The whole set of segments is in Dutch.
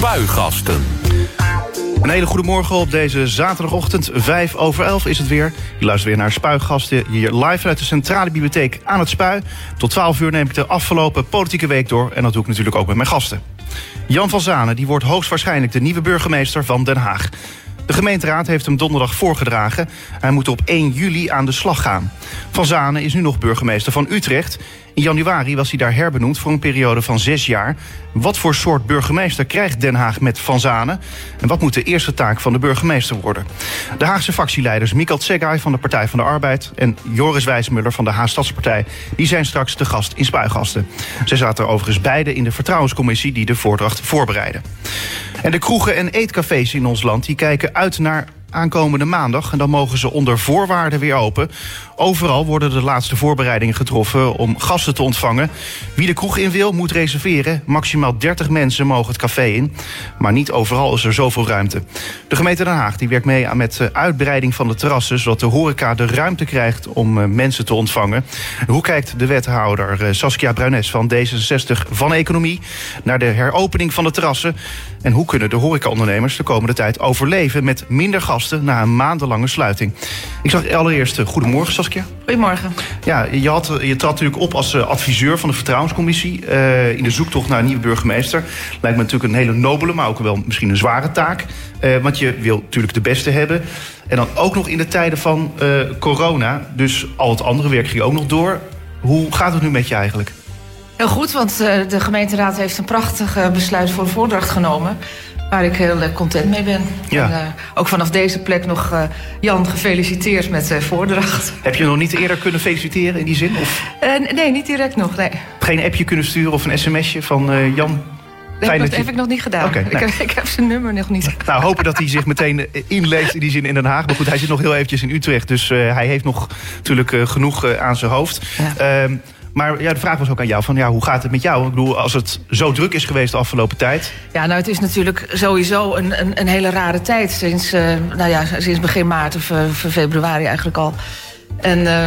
Spuigasten. Een hele goede morgen op deze zaterdagochtend, 5 over 11 is het weer. Je luistert weer naar Spuigasten hier live vanuit de Centrale Bibliotheek aan het Spui. Tot 12 uur neem ik de afgelopen politieke week door en dat doe ik natuurlijk ook met mijn gasten. Jan van Zanen die wordt hoogstwaarschijnlijk de nieuwe burgemeester van Den Haag. De gemeenteraad heeft hem donderdag voorgedragen. Hij moet op 1 juli aan de slag gaan. Van Zanen is nu nog burgemeester van Utrecht. In januari was hij daar herbenoemd voor een periode van zes jaar. Wat voor soort burgemeester krijgt Den Haag met Van Zanen? En wat moet de eerste taak van de burgemeester worden? De Haagse fractieleiders Mikal Tsegay van de Partij van de Arbeid... en Joris Wijsmuller van de Haagstadspartij... die zijn straks te gast in Spuigasten. Zij zaten overigens beide in de vertrouwenscommissie... die de voordracht voorbereidde. En de kroegen en eetcafés in ons land die kijken uit naar aankomende maandag. En dan mogen ze onder voorwaarden weer open. Overal worden de laatste voorbereidingen getroffen om gasten te ontvangen. Wie de kroeg in wil, moet reserveren. Maximaal 30 mensen mogen het café in. Maar niet overal is er zoveel ruimte. De gemeente Den Haag die werkt mee aan met de uitbreiding van de terrassen... zodat de horeca de ruimte krijgt om eh, mensen te ontvangen. Hoe kijkt de wethouder eh, Saskia Bruines van D66 van Economie... naar de heropening van de terrassen? En hoe kunnen de horecaondernemers de komende tijd overleven... met minder gasten na een maandenlange sluiting? Ik zag allereerst uh, goedemorgen, Saskia. Goedemorgen. Ja, je, had, je trad natuurlijk op als uh, adviseur van de Vertrouwenscommissie... Uh, in de zoektocht naar een nieuwe burgemeester. Lijkt me natuurlijk een hele nobele, maar ook wel misschien een zware taak. Uh, want je wil natuurlijk de beste hebben. En dan ook nog in de tijden van corona. Dus al het andere werk ging ook nog door. Hoe gaat het nu met je eigenlijk? Heel goed, want de gemeenteraad heeft een prachtig besluit voor de voordracht genomen waar ik heel uh, content mee ben. Ja. En, uh, ook vanaf deze plek nog uh, Jan gefeliciteerd met de voordracht. Heb je nog niet eerder kunnen feliciteren in die zin? Of? nee, niet direct nog. Nee. Geen appje kunnen sturen of een sms'je van Jan? Dat heb, dat heb ik nog niet gedaan. Okay, ik, heb, ik, heb, zijn nummer nog niet. Nou, hopen dat hij zich meteen inleest in die zin in Den Haag. Maar goed, hij zit nog heel eventjes in Utrecht. Dus hij heeft nog natuurlijk genoeg aan zijn hoofd. Ja. Maar ja, de vraag was ook aan jou: van, ja, hoe gaat het met jou? Ik bedoel, als het zo druk is geweest de afgelopen tijd. Ja, nou, het is natuurlijk sowieso een, een, een hele rare tijd. Sinds, uh, nou ja, sinds begin maart of uh, februari eigenlijk al. En uh,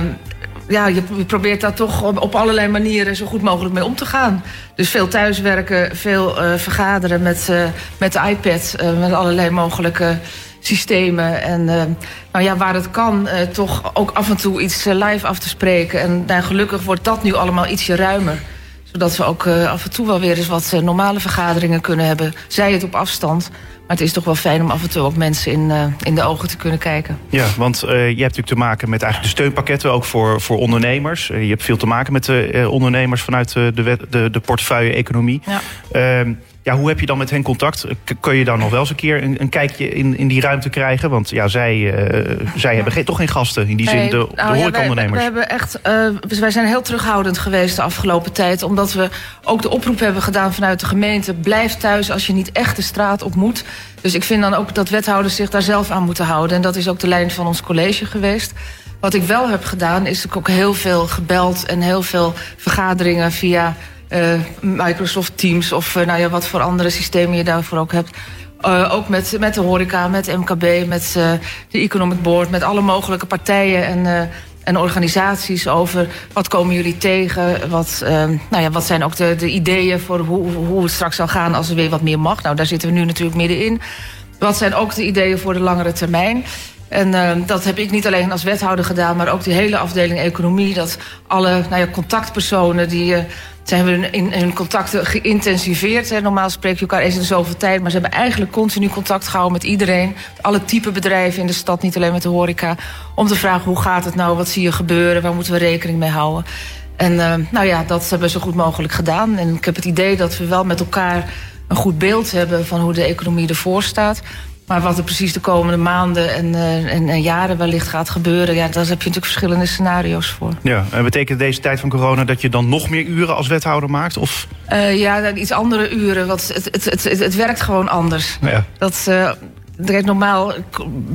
ja, je, je, probeert daar toch op, op, allerlei manieren zo goed mogelijk mee om te gaan. Dus veel thuiswerken, veel vergaderen met, met de iPad, met allerlei mogelijke systemen. En uh, nou ja, waar het kan, uh, toch ook af en toe iets uh, live af te spreken. En nou, gelukkig wordt dat nu allemaal ietsje ruimer. Zodat we ook af en toe wel weer eens wat normale vergaderingen kunnen hebben. Zij het op afstand. Maar het is toch wel fijn om af en toe ook mensen in, in de ogen te kunnen kijken. Ja, want je hebt natuurlijk te maken met eigenlijk de steunpakketten ook voor, voor ondernemers. je hebt veel te maken met de ondernemers vanuit de, de, de portefeuille-economie. Ja. Ja, hoe heb je dan met hen contact? Kun je dan nog wel eens een keer een, een kijkje in, in die ruimte krijgen? Want ja, zij, uh, zij hebben geen, toch geen gasten, in die nee, zin de, de nou, horecaondernemers. Ja, wij, wij, hebben echt, uh, dus wij zijn heel terughoudend geweest de afgelopen tijd. Omdat we ook de oproep hebben gedaan vanuit de gemeente. Blijf thuis als je niet echt de straat op moet. Dus ik vind dan ook dat wethouders zich daar zelf aan moeten houden. En dat is ook de lijn van ons college geweest. Wat ik wel heb gedaan, is ook heel veel gebeld en heel veel vergaderingen via uh, Microsoft Teams of uh, nou ja, wat voor andere systemen je daarvoor ook hebt. Uh, ook met, met de horeca, met MKB, met de Economic Board, met alle mogelijke partijen en, en organisaties over wat komen jullie tegen. Wat, nou ja, wat zijn ook de, de ideeën voor hoe, hoe het straks zal gaan als er weer wat meer mag. Nou, daar zitten we nu natuurlijk middenin. Wat zijn ook de ideeën voor de langere termijn? En uh, dat heb ik niet alleen als wethouder gedaan, maar ook die hele afdeling economie. Dat alle nou ja, contactpersonen die. Uh, ze hebben in hun contacten geïntensiveerd. Hè. Normaal spreek je elkaar eens in zoveel tijd. Maar ze hebben eigenlijk continu contact gehouden met iedereen. Alle type bedrijven in de stad, niet alleen met de horeca. Om te vragen hoe gaat het nou, wat zie je gebeuren, waar moeten we rekening mee houden. En uh, nou ja, dat hebben we zo goed mogelijk gedaan. En ik heb het idee dat we wel met elkaar een goed beeld hebben van hoe de economie ervoor staat. Maar wat er precies de komende maanden en, uh, en, en, jaren wellicht gaat gebeuren... Ja, daar heb je natuurlijk verschillende scenario's voor. Ja, en betekent deze tijd van corona dat je dan nog meer uren als wethouder maakt? Of? Uh, ja, iets andere uren. Want het, het, het, het, het werkt gewoon anders. Ja. Dat... Normaal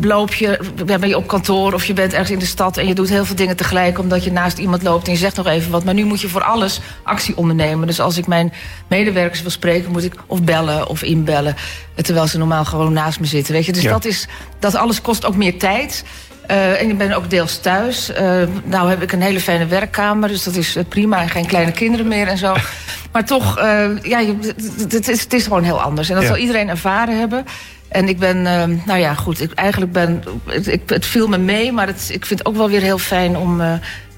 loop je, ben je op kantoor of je bent ergens in de stad en je doet heel veel dingen tegelijk omdat je naast iemand loopt en je zegt nog even wat. Maar nu moet je voor alles actie ondernemen. Dus als ik mijn medewerkers wil spreken, moet ik of bellen of inbellen. Terwijl ze normaal gewoon naast me zitten. Weet je? Dus Ja. dat, is, dat alles kost ook meer tijd. Uh, en ik ben ook deels thuis. Uh, nou heb ik een hele fijne werkkamer, dus dat is prima. En geen kleine kinderen meer en zo. Maar toch, ja, het is, het is gewoon heel anders. En dat ja. zal iedereen ervaren hebben. En ik ben, nou ja, goed, ik, eigenlijk ben, het, het viel me mee, maar het, ik vind het ook wel weer heel fijn om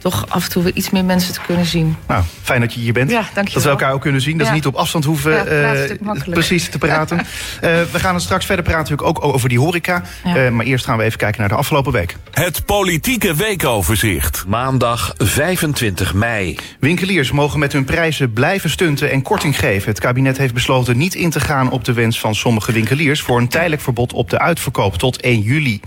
toch af en toe weer iets meer mensen te kunnen zien. Nou, fijn dat je hier bent. Ja, dank je dat we elkaar ook kunnen zien. Dat ja. we niet op afstand hoeven ja, uh, precies te praten. uh, we gaan er straks verder praten natuurlijk ook over die horeca. Ja. Uh, maar eerst gaan we even kijken naar de afgelopen week. Het politieke weekoverzicht. Maandag 25 mei. Winkeliers mogen met hun prijzen blijven stunten en korting geven. Het kabinet heeft besloten niet in te gaan op de wens van sommige winkeliers... voor een tijdelijk verbod op de uitverkoop tot 1 juli.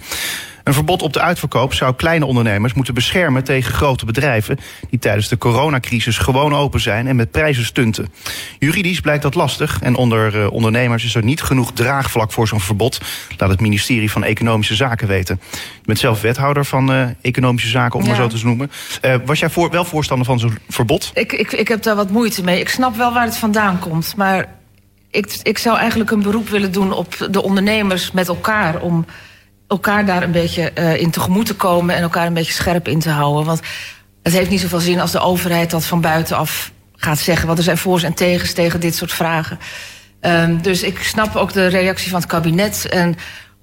Een verbod op de uitverkoop zou kleine ondernemers moeten beschermen tegen grote bedrijven die tijdens de coronacrisis gewoon open zijn en met prijzen stunten. Juridisch blijkt dat lastig en onder uh, ondernemers is er niet genoeg draagvlak voor zo'n verbod, laat het ministerie van Economische Zaken weten. Je bent zelf wethouder van uh, Economische Zaken, om ja. maar zo te noemen. Uh, was jij voor, wel voorstander van zo'n verbod? Ik, ik, ik heb daar wat moeite mee. Ik snap wel waar het vandaan komt, maar ik, ik zou eigenlijk een beroep willen doen op de ondernemers met elkaar om elkaar daar een beetje uh, in tegemoet te komen... en elkaar een beetje scherp in te houden. Want het heeft niet zoveel zin als de overheid dat van buitenaf gaat zeggen... want er zijn voor's en tegens tegen dit soort vragen. Um, dus ik snap ook de reactie van het kabinet... en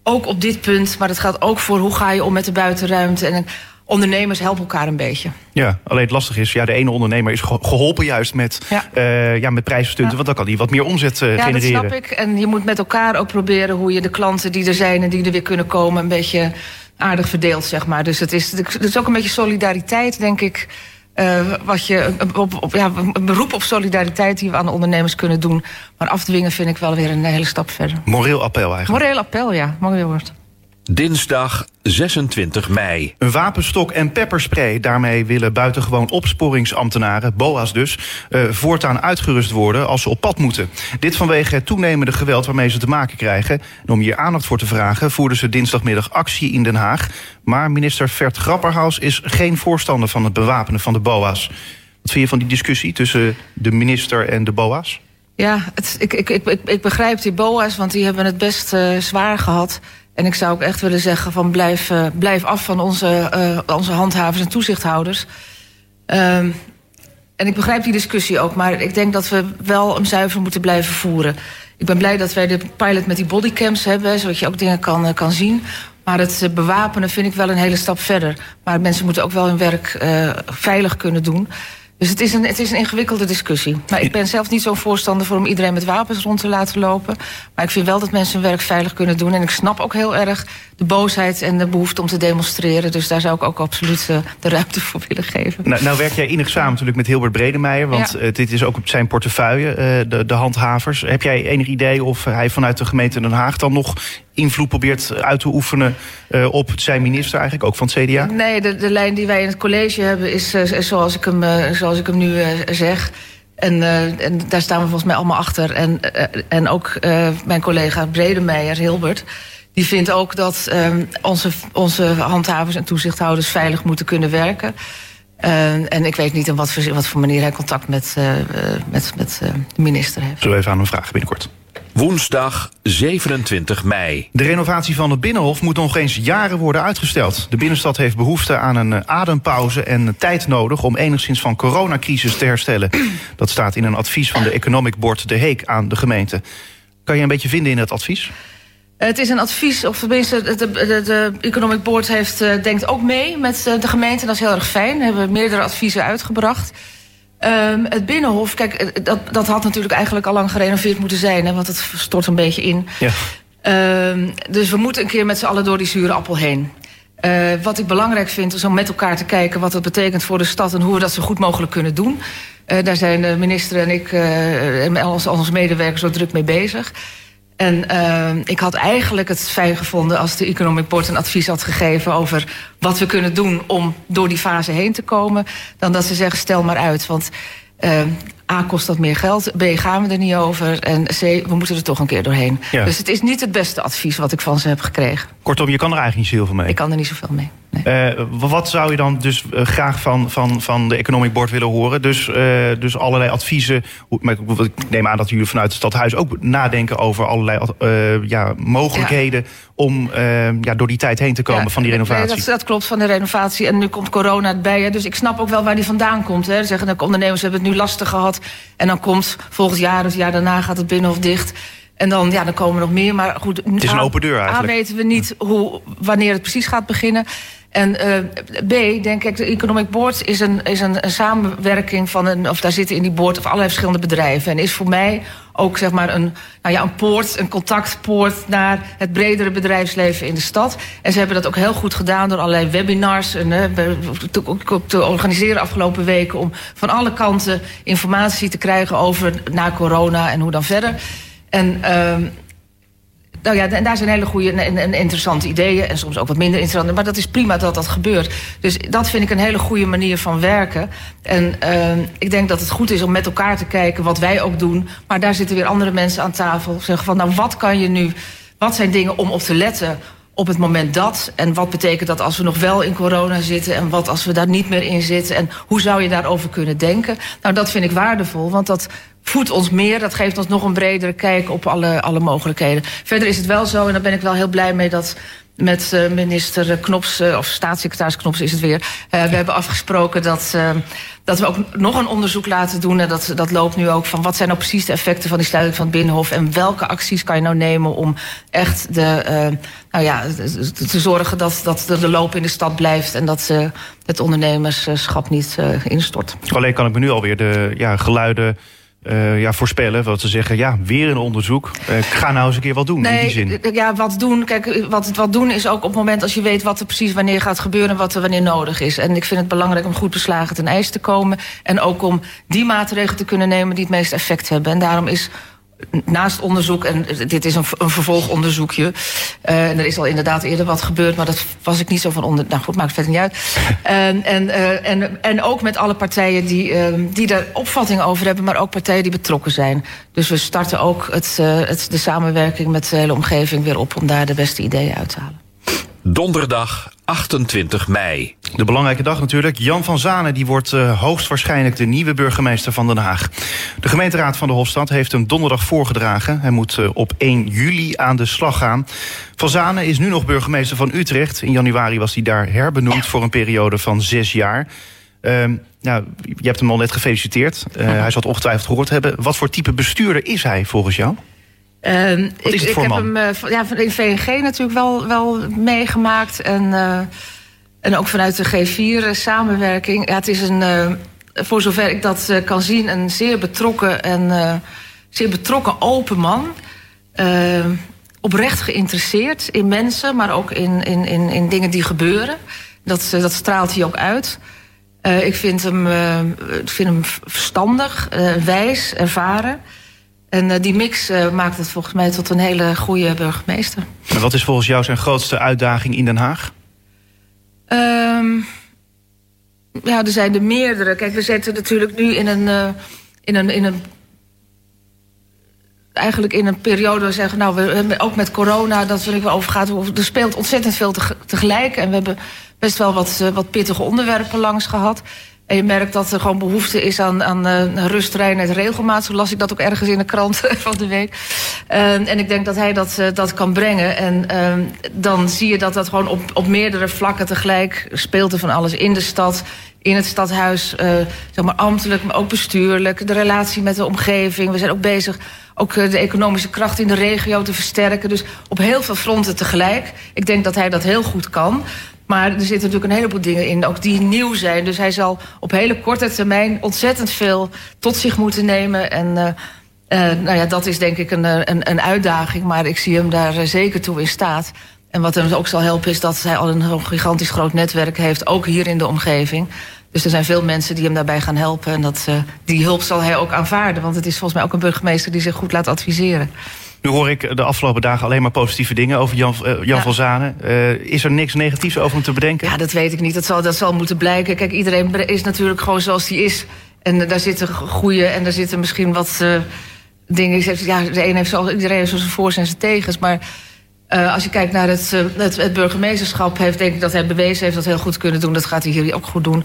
ook op dit punt, maar dat gaat ook voor hoe ga je om met de buitenruimte... en ondernemers helpen elkaar een beetje. Ja, alleen het lastig is, ja, de ene ondernemer is geholpen juist met, ja. Uh, ja, met prijsstunten. Ja. Want dan kan die wat meer omzet uh, ja, genereren. Ja, dat snap ik. En je moet met elkaar ook proberen hoe je de klanten die er zijn en die er weer kunnen komen, een beetje aardig verdeelt, zeg maar. Dus het is, het is ook een beetje solidariteit, denk ik. Uh, wat je, op, op, ja, een beroep op solidariteit die we aan de ondernemers kunnen doen. Maar afdwingen vind ik wel weer een hele stap verder. Moreel appel eigenlijk. Moreel appel, ja. Mooi woord. Dinsdag 26 mei. Een wapenstok en pepperspray. Daarmee willen buitengewoon opsporingsambtenaren, BOA's dus, uh, voortaan uitgerust worden als ze op pad moeten. Dit vanwege het toenemende geweld waarmee ze te maken krijgen. En om hier aandacht voor te vragen, voerden ze dinsdagmiddag actie in Den Haag. Maar minister Vert Grapperhaus is geen voorstander van het bewapenen van de BOA's. Wat vind je van die discussie tussen de minister en de BOA's? Ja, het, ik, ik, ik, ik begrijp die BOA's, want die hebben het best uh, zwaar gehad. En ik zou ook echt willen zeggen van blijf, uh, blijf af van onze, uh, onze handhavers en toezichthouders. Um, en ik begrijp die discussie ook, maar ik denk dat we wel hem zuiver moeten blijven voeren. Ik ben blij dat wij de pilot met die bodycams hebben, zodat je ook dingen kan, uh, kan zien. Maar het bewapenen vind ik wel een hele stap verder. Maar mensen moeten ook wel hun werk veilig kunnen doen. Dus het is, een, het is een ingewikkelde discussie. Maar ik ben zelf niet zo'n voorstander voor om iedereen met wapens rond te laten lopen. Maar ik vind wel dat mensen hun werk veilig kunnen doen. En ik snap ook heel erg de boosheid en de behoefte om te demonstreren. Dus daar zou ik ook absoluut uh, de ruimte voor willen geven. Nou, nou werk jij innig samen natuurlijk met Hilbert Bredemeijer. Want ja. uh, dit is ook op zijn portefeuille, uh, de, de handhavers. Heb jij enig idee of hij vanuit de gemeente Den Haag dan nog invloed probeert uit te oefenen uh, op zijn minister eigenlijk, ook van het CDA? Nee, de, de lijn die wij in het college hebben is uh, zoals, ik hem, uh, zoals ik hem nu zeg. En, en, daar staan we volgens mij allemaal achter. En, en ook mijn collega Bredemeijer, Hilbert... die vindt ook dat ehm, onze, onze handhavers en toezichthouders veilig moeten kunnen werken... en ik weet niet in wat voor, wat voor manier hij contact met, met, met de minister heeft. Zullen we even aan hem vragen binnenkort? Woensdag 27 mei. De renovatie van het Binnenhof moet nog eens jaren worden uitgesteld. De binnenstad heeft behoefte aan een adempauze en tijd nodig... om enigszins van coronacrisis te herstellen. Dat staat in een advies van de Economic Board De Heek aan de gemeente. Kan je een beetje vinden in het advies? Het is een advies, of tenminste, de, de, de Economic Board heeft, uh, denkt ook mee met de gemeente. Dat is heel erg fijn. We hebben meerdere adviezen uitgebracht. Um, het Binnenhof, kijk, dat, dat had natuurlijk eigenlijk al lang gerenoveerd moeten zijn, hè, want het stort een beetje in. Ja. Um, dus we moeten een keer met z'n allen door die zure appel heen. Uh, wat ik belangrijk vind is om met elkaar te kijken wat dat betekent voor de stad en hoe we dat zo goed mogelijk kunnen doen. Uh, daar zijn de minister en ik uh, en onze, onze medewerkers zo druk mee bezig. En uh, ik had eigenlijk het fijn gevonden als de Economic Board een advies had gegeven over wat we kunnen doen om door die fase heen te komen. Dan dat ze zeggen, stel maar uit. Want uh, A, kost dat meer geld. B, gaan we er niet over. En C, we moeten er toch een keer doorheen. Ja. Dus het is niet het beste advies wat ik van ze heb gekregen. Kortom, je kan er eigenlijk niet zoveel mee. Ik kan er niet zoveel mee. Nee. Eh, wat zou je dan dus eh, graag van, van, van de Economic Board willen horen? Dus, eh, dus allerlei adviezen. Maar ik- neem aan dat jullie vanuit het stadhuis ook nadenken over allerlei ja, mogelijkheden om ja, door die tijd heen te komen Ja, van die renovatie. nee, dat, dat klopt van de renovatie. En nu komt corona erbij. Hè, dus ik snap ook wel waar die vandaan komt. Hè. Zeggen de ondernemers hebben het nu lastig gehad. En dan komt volgend jaar of het jaar daarna gaat het binnenhof dicht. En dan, ja, dan komen er nog meer. Maar goed, Het is een open deur eigenlijk. A weten we niet hoe, wanneer het precies gaat beginnen. En eh, B, denk ik, de Economic Board is een, is een, samenwerking van een, of daar zitten in die board of allerlei verschillende bedrijven. En is voor mij ook zeg maar een, nou ja, een poort, een contactpoort naar het bredere bedrijfsleven in de stad. En ze hebben dat ook heel goed gedaan door allerlei webinars en, eh, te, te organiseren afgelopen weken om van alle kanten informatie te krijgen over na corona en hoe dan verder. En ehm, nou ja, en daar zijn hele goede en, en interessante ideeën. En soms ook wat minder interessante. Maar dat is prima dat dat gebeurt. Dus dat vind ik een hele goede manier van werken. En uh, ik denk dat het goed is om met elkaar te kijken wat wij ook doen. Maar daar zitten weer andere mensen aan tafel. Zeggen van, nou wat kan je nu... Wat zijn dingen om op te letten op het moment dat? En wat betekent dat als we nog wel in corona zitten? En wat als we daar niet meer in zitten? En hoe zou je daarover kunnen denken? Nou, dat vind ik waardevol, want dat voedt ons meer. Dat geeft ons nog een bredere kijk op alle, alle mogelijkheden. Verder is het wel zo, en daar ben ik wel heel blij mee... dat met uh, minister Knops, uh, of staatssecretaris Knops is het weer... Uh, we hebben afgesproken dat, dat we ook nog een onderzoek laten doen... en dat, dat loopt nu ook van wat zijn nou precies de effecten van die sluiting van het Binnenhof... en welke acties kan je nou nemen om echt de, nou ja, te zorgen dat, dat de loop in de stad blijft... en dat het ondernemerschap niet instort. Alleen kan ik me nu alweer de ja, geluiden... Uh, ja, voorspellen. Wat ze zeggen, ja, weer een onderzoek. Uh, ik ga nou eens een keer wat doen nee, in die zin. Ja, wat doen. Kijk, wat, wat doen is ook op het moment als je weet wat er precies wanneer gaat gebeuren... en wat er wanneer nodig is. En ik vind het belangrijk om goed beslagen ten ijs te komen. En ook om die maatregelen te kunnen nemen die het meest effect hebben. En daarom is naast onderzoek, en dit is een, een vervolgonderzoekje... Uh, en er is al inderdaad eerder wat gebeurd... maar dat was ik niet zo van onder... Nou goed, maakt verder niet uit. en, en, uh, en, en ook met alle partijen die, uh, die daar opvatting over hebben... maar ook partijen die betrokken zijn. Dus we starten ook het, het, de samenwerking met de hele omgeving weer op... om daar de beste ideeën uit te halen. Donderdag 28 mei. De belangrijke dag natuurlijk. Jan van Zanen die wordt uh, hoogstwaarschijnlijk de nieuwe burgemeester van Den Haag. De gemeenteraad van de Hofstad heeft hem donderdag voorgedragen. Hij moet uh, op 1 juli aan de slag gaan. Van Zanen is nu nog burgemeester van Utrecht. In januari was hij daar herbenoemd voor een periode van zes jaar. Uh, nou, je hebt hem al net gefeliciteerd. Uh, hij zal het ongetwijfeld gehoord hebben. Wat voor type bestuurder is hij volgens jou? Uh, ik, ik heb hem uh, ja, in VNG natuurlijk wel, wel meegemaakt. En, uh, en ook vanuit de G4 samenwerking. Ja, het is een, voor zover ik dat kan zien, een zeer betrokken en zeer betrokken open man. oprecht geïnteresseerd in mensen, maar ook in, in, in, in dingen die gebeuren. Dat, dat straalt hij ook uit. ik vind hem, ik vind hem verstandig, wijs, ervaren. En die mix maakt het volgens mij tot een hele goede burgemeester. En wat is volgens jou zijn grootste uitdaging in Den Haag? Um, ja, er zijn er meerdere. Kijk, we zitten natuurlijk nu in een, uh, in een, in een eigenlijk in een periode we zeggen, nou, we, ook met corona, dat er wel over gaat. Er speelt ontzettend veel tegelijk. En we hebben best wel wat, wat pittige onderwerpen langs gehad. En je merkt dat er gewoon behoefte is aan, aan uh, rust, reinheid, regelmaat. Zo las ik dat ook ergens in de krant van de week. Uh, en ik denk dat hij dat, uh, dat kan brengen. En uh, dan zie je dat dat gewoon op, op meerdere vlakken tegelijk speelt er van alles. In de stad, in het stadhuis, zeg maar ambtelijk, maar ook bestuurlijk. De relatie met de omgeving. We zijn ook bezig ook de economische kracht in de regio te versterken. Dus op heel veel fronten tegelijk. Ik denk dat hij dat heel goed kan. Maar er zitten natuurlijk een heleboel dingen in, ook die nieuw zijn. Dus hij zal op hele korte termijn ontzettend veel tot zich moeten nemen. En uh, uh, nou ja, dat is denk ik een, een, een uitdaging. Maar ik zie hem daar zeker toe in staat. En wat hem ook zal helpen is dat hij al een gigantisch groot netwerk heeft. Ook hier in de omgeving. Dus er zijn veel mensen die hem daarbij gaan helpen. En dat, die hulp zal hij ook aanvaarden. Want het is volgens mij ook een burgemeester die zich goed laat adviseren. Nu hoor ik de afgelopen dagen alleen maar positieve dingen over Jan, uh, Jan ja. van Zanen. Uh, is er niks negatiefs over hem te bedenken? Ja, dat weet ik niet. Dat zal, dat zal moeten blijken. Kijk, iedereen is natuurlijk gewoon zoals hij is. En daar zitten goede en daar zitten misschien wat uh, dingen. Ja, de een heeft zo, iedereen heeft zo zijn voor's en zijn tegens. Maar uh, als je kijkt naar het, het, het, burgemeesterschap, heeft denk ik dat hij bewezen heeft dat heel goed kunnen doen. Dat gaat hij hier ook goed doen.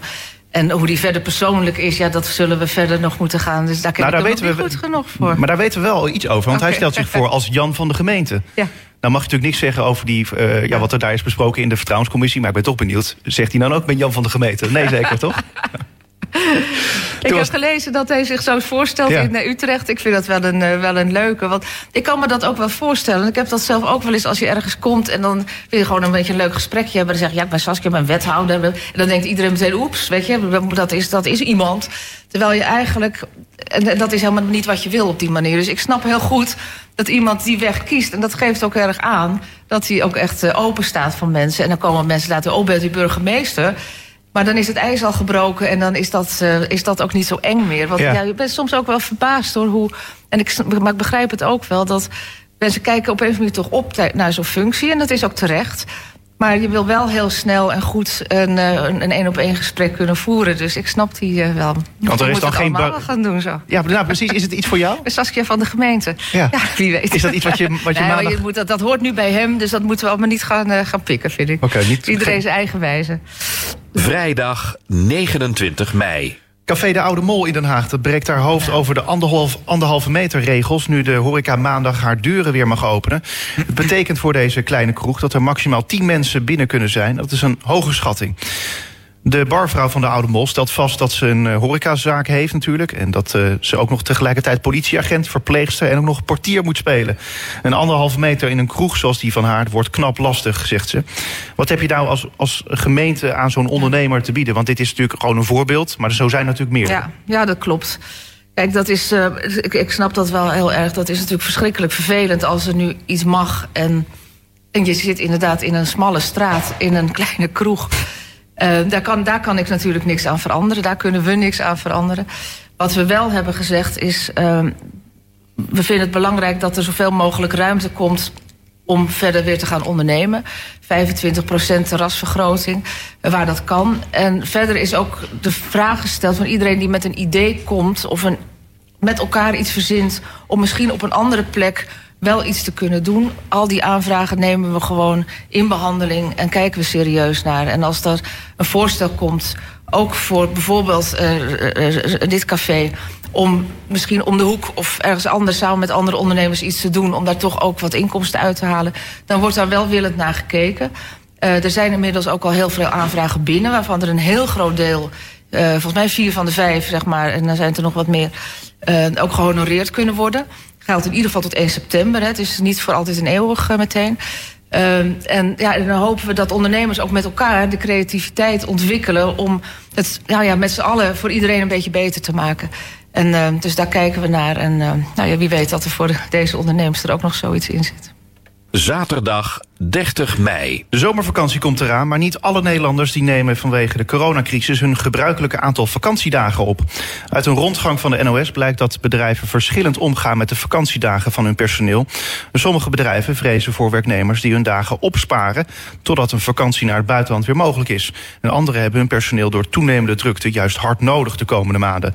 En hoe die verder persoonlijk is, ja, dat zullen we verder nog moeten gaan. Dus daar ken nou, ik daar weten we, goed genoeg voor. Maar daar weten we wel iets over, want hij stelt zich voor als Jan van de gemeente. Ja. Nou mag je natuurlijk niks zeggen over die, uh, ja, wat er daar is besproken in de vertrouwenscommissie. Maar ik ben toch benieuwd. Zegt hij dan ook, ben Jan van de gemeente? Nee, zeker toch? ik heb gelezen dat hij zich zo voorstelt in Utrecht. Ik vind dat wel een, uh, wel een leuke. Want ik kan me dat ook wel voorstellen. Ik heb dat zelf ook wel eens als je ergens komt... en dan wil je gewoon een beetje een leuk gesprekje hebben. Dan zeg je, ja, ik ben Saskia, ik ben wethouder. En dan denkt iedereen meteen, oeps, weet je, dat is, dat is iemand. Terwijl je eigenlijk... En dat is helemaal niet wat je wil op die manier. Dus ik snap heel goed dat iemand die weg kiest. En dat geeft ook erg aan dat hij ook echt uh, open staat voor mensen. En dan komen mensen laten, oh, bent u burgemeester... Maar dan is het ijs al gebroken en dan is dat, uh, is dat ook niet zo eng meer. Want ja. ja. je bent soms ook wel verbaasd door hoe. En ik, maar ik begrijp het ook wel dat mensen kijken op een of andere manier toch op naar zo'n functie. En dat is ook terecht. Maar je wil wel heel snel en goed een een één op één gesprek kunnen voeren. Dus ik snap die uh, wel. Want er is dan geen gaan doen zo. Ja, nou, precies. Is het iets voor jou? Saskia van de gemeente. Ja. ja. wie weet. Is dat iets wat je, wat je, nee, maandag... je moet, dat, dat hoort nu bij hem, dus dat moeten we allemaal niet gaan, uh, gaan pikken, vind ik. Oké, niet. Iedereen zijn eigen wijze. Vrijdag 29 mei. Café de Oude Mol in Den Haag dat breekt haar hoofd over de anderhalf, anderhalve meter regels... nu de horeca maandag haar deuren weer mag openen. Het betekent voor deze kleine kroeg dat er maximaal 10 mensen binnen kunnen zijn. Dat is een hoge schatting. De barvrouw van de Oude Mol stelt vast dat ze een uh, horecazaak heeft natuurlijk... en dat uh, ze ook nog tegelijkertijd politieagent, verpleegster... en ook nog portier moet spelen. Een anderhalve meter in een kroeg zoals die van haar wordt knap lastig, zegt ze. Wat heb je nou als, als gemeente aan zo'n ondernemer te bieden? Want dit is natuurlijk gewoon een voorbeeld, maar zo zijn natuurlijk meer. Ja, ja dat klopt. Kijk, dat is, uh, ik, ik snap dat wel heel erg. Dat is natuurlijk verschrikkelijk vervelend als er nu iets mag... en, en je zit inderdaad in een smalle straat, in een kleine kroeg... Uh, daar, kan, daar kan ik natuurlijk niks aan veranderen. Daar kunnen we niks aan veranderen. Wat we wel hebben gezegd is... Uh, we vinden het belangrijk dat er zoveel mogelijk ruimte komt om verder weer te gaan ondernemen. 25% terrasvergroting, uh, waar dat kan. En verder is ook de vraag gesteld van iedereen die met een idee komt... of een, met elkaar iets verzint om misschien op een andere plek wel iets te kunnen doen. Al die aanvragen nemen we gewoon in behandeling en kijken we serieus naar. En als er een voorstel komt, ook voor bijvoorbeeld uh, dit café om misschien om de hoek of ergens anders samen met andere ondernemers iets te doen... om daar toch ook wat inkomsten uit te halen... dan wordt daar welwillend naar gekeken. Uh, er zijn inmiddels ook al heel veel aanvragen binnen... waarvan er een heel groot deel, uh, volgens mij vier van de vijf, zeg maar... en dan zijn er nog wat meer, ook gehonoreerd kunnen worden geldt in ieder geval tot 1 september. Hè. Het is niet voor altijd en eeuwig uh, meteen. Uh, en, ja, dan hopen we dat ondernemers ook met elkaar de creativiteit ontwikkelen... om het nou ja, met z'n allen voor iedereen een beetje beter te maken. En uh, dus daar kijken we naar. En uh, nou ja, wie weet dat er voor de, deze ondernemers er ook nog zoiets in zit. Zaterdag 30 mei. De zomervakantie komt eraan, maar niet alle Nederlanders die nemen vanwege de coronacrisis hun gebruikelijke aantal vakantiedagen op. Uit een rondgang van de NOS blijkt dat bedrijven verschillend omgaan met de vakantiedagen van hun personeel. Sommige bedrijven vrezen voor werknemers die hun dagen opsparen totdat een vakantie naar het buitenland weer mogelijk is. En anderen hebben hun personeel door toenemende drukte juist hard nodig de komende maanden.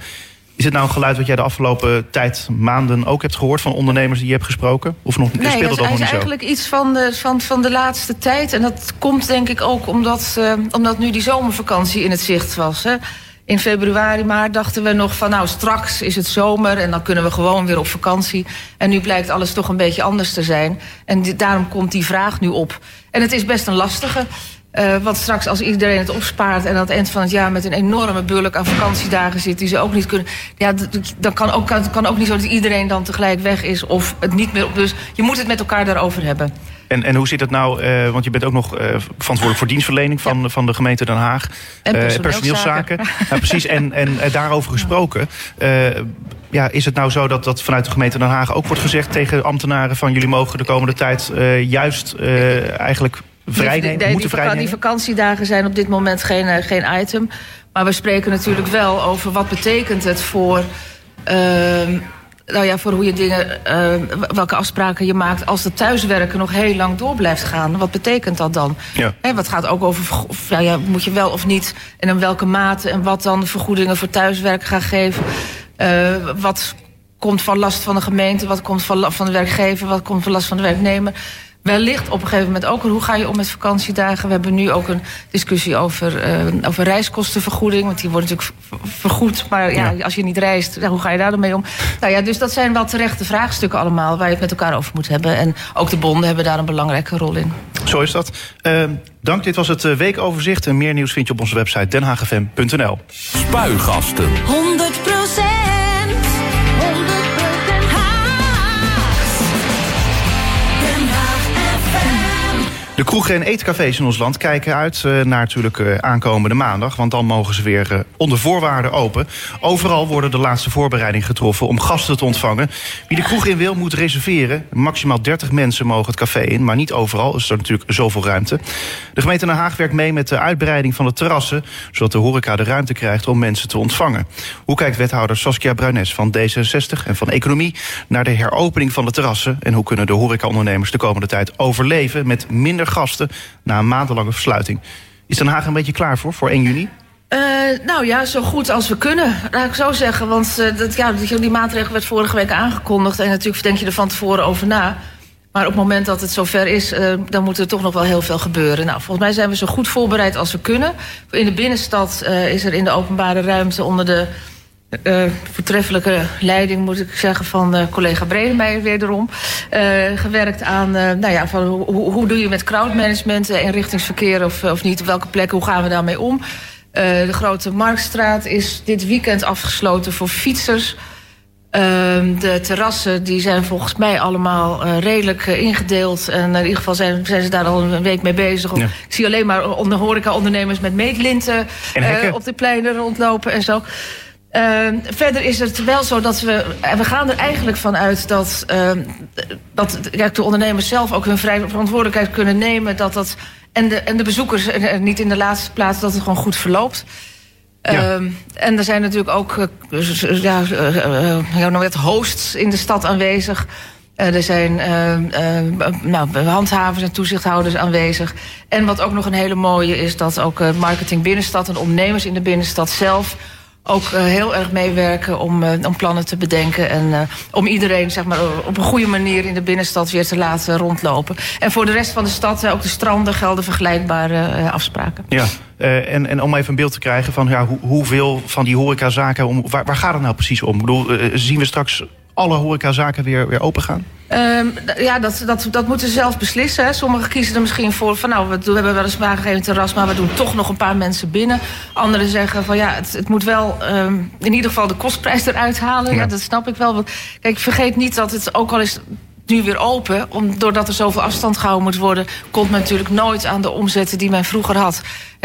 Is het nou een geluid wat jij de afgelopen tijd, maanden ook hebt gehoord van ondernemers die je hebt gesproken? Of nog, nee, speelt dat, nog niet zo? is eigenlijk iets van de, van, van de laatste tijd. En dat komt denk ik ook omdat, uh, omdat nu die zomervakantie in het zicht was. Hè. In februari, maart dachten we nog van nou straks is het zomer en dan kunnen we gewoon weer op vakantie. En nu blijkt alles toch een beetje anders te zijn. En daarom komt die vraag nu op. En het is best een lastige. Uh, want straks als iedereen het opspaart en aan het eind van het jaar met een enorme bulk aan vakantiedagen zit die ze ook niet kunnen. Ja, dan kan ook, kan, kan ook niet zo dat iedereen dan tegelijk weg is of het niet meer op. Dus je moet het met elkaar daarover hebben. En, en hoe zit het nou, uh, want je bent ook nog uh, verantwoordelijk voor dienstverlening van, ja. van de gemeente Den Haag. En personeelszaken. precies, en, en daarover gesproken. ja, is het nou zo dat, dat vanuit de gemeente Den Haag ook wordt gezegd tegen ambtenaren van jullie mogen de komende tijd juist eigenlijk vrij die, nemen, moeten die, die vakantiedagen zijn op dit moment geen, uh, geen item. Maar we spreken natuurlijk wel over wat betekent het voor... Uh, nou ja, voor hoe je dingen, eh, welke afspraken je maakt als het thuiswerken nog heel lang door blijft gaan. Wat betekent dat dan? Ja. Hè, wat gaat ook over, of, ja, ja, moet je wel of niet en in welke mate en wat dan vergoedingen voor thuiswerk gaan geven. Eh, wat komt van last van de gemeente, wat komt van, van de werkgever, wat komt van last van de werknemer. Wellicht op een gegeven moment ook hoe ga je om met vakantiedagen. We hebben nu ook een discussie over, eh, over reiskostenvergoeding. Want die wordt natuurlijk vergoed. Maar ja, Ja. als je niet reist, ja, hoe ga je daar dan mee om? Nou ja, dus dat zijn wel terechte vraagstukken allemaal... waar je het met elkaar over moet hebben. En ook de bonden hebben daar een belangrijke rol in. Zo is dat. Eh, dank, dit was het eh, weekoverzicht. En meer nieuws vind je op onze website denhagfm.nl. Spuigasten. 100 De kroegen en eetcafés in ons land kijken uit eh, naar natuurlijk eh, aankomende maandag. Want dan mogen ze weer eh, onder voorwaarden open. Overal worden de laatste voorbereidingen getroffen om gasten te ontvangen. Wie de kroeg in wil, moet reserveren. Maximaal 30 mensen mogen het café in, maar niet overal. Is er natuurlijk zoveel ruimte. De gemeente Den Haag werkt mee met de uitbreiding van de terrassen... zodat de horeca de ruimte krijgt om mensen te ontvangen. Hoe kijkt wethouder Saskia Bruines van D66 en van Economie... naar de heropening van de terrassen? En hoe kunnen de horecaondernemers de komende tijd overleven... met minder gasten na een maandenlange versluiting? Is Den Haag een beetje klaar voor, voor 1 juni? Eh, nou ja, zo goed als we kunnen, laat ik zo zeggen. Want eh, dat, ja, die, die maatregel werd vorige week aangekondigd. En natuurlijk denk je er van tevoren over na. Maar op het moment dat het zover is, eh, dan moet er toch nog wel heel veel gebeuren. Nou, volgens mij zijn we zo goed voorbereid als we kunnen. In de binnenstad is er in de openbare ruimte onder de eh, voortreffelijke leiding, moet ik zeggen, van eh, collega Bredemeijer wederom. eh, gewerkt aan, nou ja, van hoe, hoe- doe je met crowdmanagement, eh, inrichtingsverkeer of, of niet, op welke plekken, hoe gaan we daarmee om? De grote Marktstraat is dit weekend afgesloten voor fietsers. Ehm, de terrassen die zijn volgens mij allemaal redelijk ingedeeld. En in ieder geval zijn, zijn ze daar al een week mee bezig. Ja. Ik zie alleen maar onder horeca-ondernemers met meetlinten En op de pleinen rondlopen en zo. Ehm, verder is het wel zo dat we... En we gaan er eigenlijk van uit dat, ehm, dat kijk, de ondernemers zelf ook hun vrij verantwoordelijkheid kunnen nemen. Dat dat, en, de, en de bezoekers en, niet in de laatste plaats dat het gewoon goed verloopt. Ja. Ehm, en er zijn natuurlijk ook eh, ja, eh, eh, eh, het hosts in de stad aanwezig. Eh, er zijn nou, handhavers en toezichthouders aanwezig. En wat ook nog een hele mooie is... dat ook eh, marketing binnenstad en ondernemers in de binnenstad zelf... ook eh, heel erg meewerken om, eh, om plannen te bedenken... en eh, om iedereen zeg maar, op een goede manier in de binnenstad weer te laten rondlopen. En voor de rest van de stad, ook de stranden, gelden vergelijkbare afspraken. Ja. En, en om even een beeld te krijgen van ja, hoe, hoeveel van die horecazaken... Om, waar, waar gaat het nou precies om? Ik bedoel, zien we straks alle horecazaken weer, weer open gaan? Ehm, ja, dat, dat, dat moeten ze zelf beslissen. Hè. Sommigen kiezen er misschien voor van nou, we, doen- we hebben wel eens aangegeven terras, maar we doen toch nog een paar mensen binnen. Anderen zeggen van ja, het, het moet wel ehm, in ieder geval de kostprijs eruit halen. Ja. Ja. dat snap ik wel. Want kijk, vergeet niet dat het ook al is nu weer open, om, doordat er zoveel afstand gehouden moet worden, komt men natuurlijk nooit aan de omzetten die men vroeger had.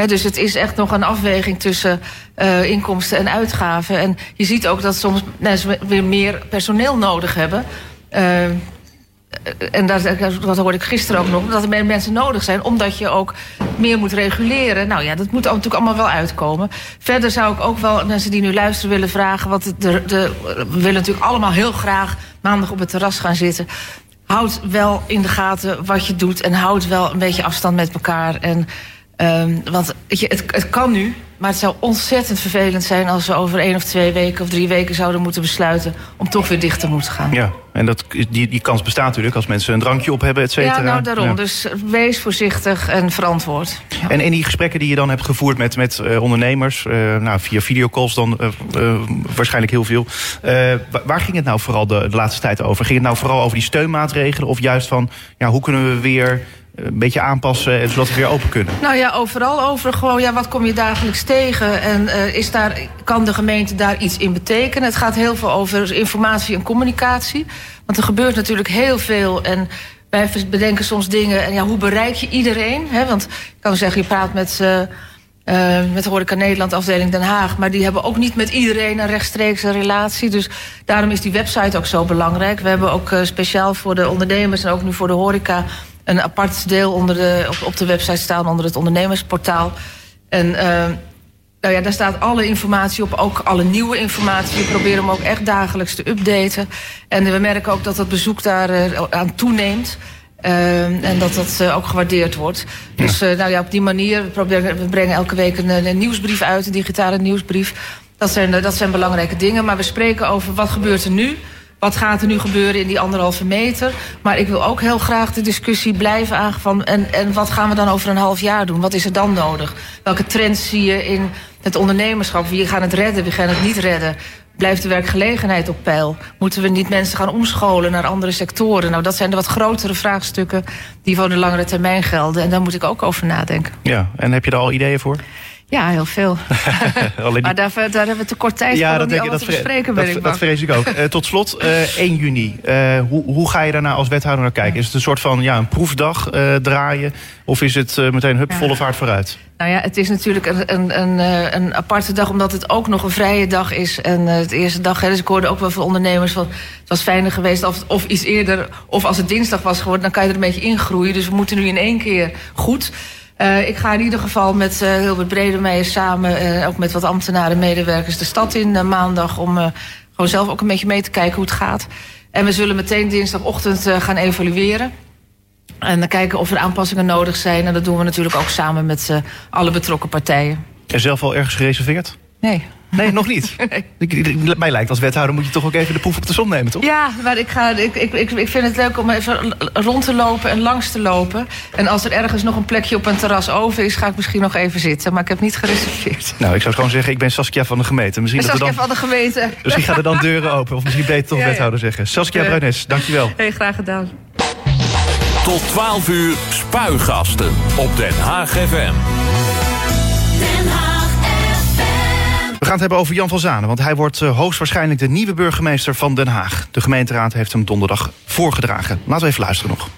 Dus het is echt nog een afweging tussen eh, inkomsten en uitgaven. En je ziet ook dat soms mensen weer meer personeel nodig hebben. Ehm, en dat, dat hoorde ik gisteren ook nog, dat er meer mensen nodig zijn, omdat je ook meer moet reguleren. Nou ja, dat moet natuurlijk allemaal wel uitkomen. Verder zou ik ook wel mensen die nu luisteren willen vragen, want de, we willen natuurlijk allemaal heel graag maandag op het terras gaan zitten. Houd wel in de gaten wat je doet en houd wel een beetje afstand met elkaar. En, um, want je, het, het kan nu, maar het zou ontzettend vervelend zijn als we over één of twee weken of drie weken zouden moeten besluiten om toch weer dicht te moeten gaan. Ja, en dat, die, die kans bestaat natuurlijk als mensen een drankje op hebben, et cetera. Ja, nou daarom. Ja. Dus wees voorzichtig en verantwoord. Ja. En in die gesprekken die je dan hebt gevoerd met, met uh, ondernemers, uh, nou, via videocalls dan uh, waarschijnlijk heel veel. Waar, waar ging het nou vooral de, de, laatste tijd over? Ging het nou vooral over die steunmaatregelen of juist van ja, hoe kunnen we weer een beetje aanpassen zodat we weer open kunnen? Nou ja, overal over. Gewoon, ja, wat kom je dagelijks tegen? En uh, is daar, kan de gemeente daar iets in betekenen? Het gaat heel veel over informatie en communicatie. Want er gebeurt natuurlijk heel veel. En wij bedenken soms dingen. En ja, hoe bereik je iedereen? Want ik kan zeggen, je praat met. Uh, met Horeca Nederland afdeling Den Haag. Maar die hebben ook niet met iedereen een rechtstreekse relatie. Dus daarom is die website ook zo belangrijk. We hebben ook speciaal voor de ondernemers en ook nu voor de horeca een apart deel onder de, op, op de website staan onder het ondernemersportaal. En uh, Nou ja, daar staat alle informatie op, ook alle nieuwe informatie. We proberen hem ook echt dagelijks te updaten. En we merken ook dat het bezoek daar eh, aan toeneemt. Uh, en dat dat uh, ook gewaardeerd wordt. Dus uh, nou ja, op die manier, we, proberen, we brengen elke week een, een, nieuwsbrief uit, een digitale nieuwsbrief. Dat zijn, dat zijn belangrijke dingen. Maar we spreken over wat gebeurt er nu. Wat gaat er nu gebeuren in die anderhalve meter? Maar ik wil ook heel graag de discussie blijven aangevan. En, en wat gaan we dan over een half jaar doen? Wat is er dan nodig? Welke trends zie je in het ondernemerschap? Wie gaan het redden, wie gaan het niet redden? Blijft de werkgelegenheid op peil? Moeten we niet mensen gaan omscholen naar andere sectoren? Nou, dat zijn de wat grotere vraagstukken die voor de langere termijn gelden. En daar moet ik ook over nadenken. Ja, en heb je daar al ideeën voor? Ja, heel veel. Maar daar, daar hebben we te kort tijd ja, voor om die allemaal dat, te bespreken. dat, ik dat vrees ik ook. Uh, tot slot, uh, 1 juni. Uh, hoe, hoe ga je daarna als wethouder naar kijken? Is het een soort van ja, een proefdag draaien? Of is het meteen hup, volle vaart vooruit? Nou ja, het is natuurlijk een, een, een, eh, een aparte dag, omdat het ook nog een vrije dag is. En het eerste dag, hè, dus ik hoorde ook wel van ondernemers van... het was fijner geweest of, of iets eerder, of als het dinsdag was geworden... dan kan je er een beetje ingroeien. Dus we moeten nu in één keer goed... Uh, ik ga in ieder geval met uh, Hilbert Bredemeijer samen... Uh, ook met wat ambtenaren en medewerkers de stad in maandag... om gewoon zelf ook een beetje mee te kijken hoe het gaat. En we zullen meteen dinsdagochtend gaan evalueren. En dan kijken of er aanpassingen nodig zijn. En dat doen we natuurlijk ook samen met alle betrokken partijen. En zelf al ergens gereserveerd? Nee. Nee, nog niet. Nee. Ik, ik, mij lijkt als wethouder moet je toch ook even de proef op de som nemen, toch? Ja, maar ik, ga, ik, ik, ik, ik vind het leuk om even rond te lopen en langs te lopen. En als er ergens nog een plekje op een terras over is, ga ik misschien nog even zitten. Maar ik heb niet gereserveerd. Nou, ik zou gewoon zeggen, ik ben Saskia van de gemeente. Misschien, dat Saskia dan, van de gemeente. misschien gaan er dan deuren open. Of misschien beter toch Ja, ja. wethouder zeggen. Saskia Ja. Bruines, dankjewel. Hey, graag gedaan. Tot 12 uur spuigasten op Den Haag FM. Gaan het hebben over Jan van Zanen, want hij wordt uh, hoogstwaarschijnlijk de nieuwe burgemeester van Den Haag. De gemeenteraad heeft hem donderdag voorgedragen. Laten we even luisteren nog.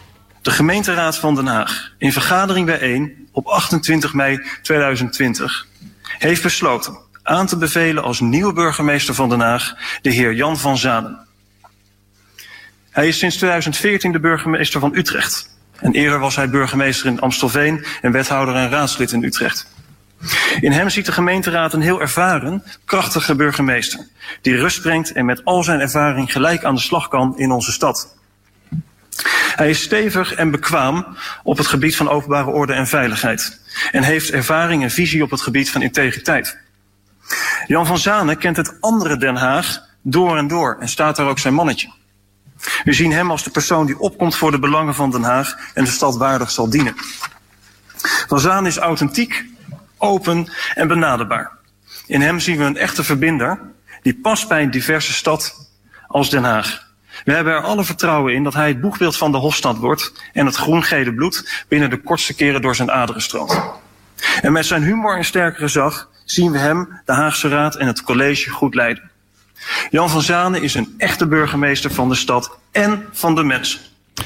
De gemeenteraad van Den Haag, in vergadering bijeen op 28 mei 2020, heeft besloten aan te bevelen als nieuwe burgemeester van Den Haag de heer Jan van Zanen. Hij is sinds 2014 de burgemeester van Utrecht. En eerder was hij burgemeester in Amstelveen en wethouder en raadslid in Utrecht. In hem ziet de gemeenteraad een heel ervaren, krachtige burgemeester. Die rust brengt en met al zijn ervaring gelijk aan de slag kan in onze stad. Hij is stevig en bekwaam op het gebied van openbare orde en veiligheid. En heeft ervaring en visie op het gebied van integriteit. Jan van Zanen kent het andere Den Haag door en door en staat daar ook zijn mannetje. We zien hem als de persoon die opkomt voor de belangen van Den Haag en de stad waardig zal dienen. Van Zaan is authentiek, open en benaderbaar. In hem zien we een echte verbinder die past bij een diverse stad als Den Haag. We hebben er alle vertrouwen in dat hij het boegbeeld van de Hofstad wordt en het groen-gele bloed binnen de kortste keren door zijn aderen stroomt. En met zijn humor en sterke gezag zien we hem, de Haagse Raad en het college goed leiden. Jan van Zanen is een echte burgemeester van de stad en van de mensen.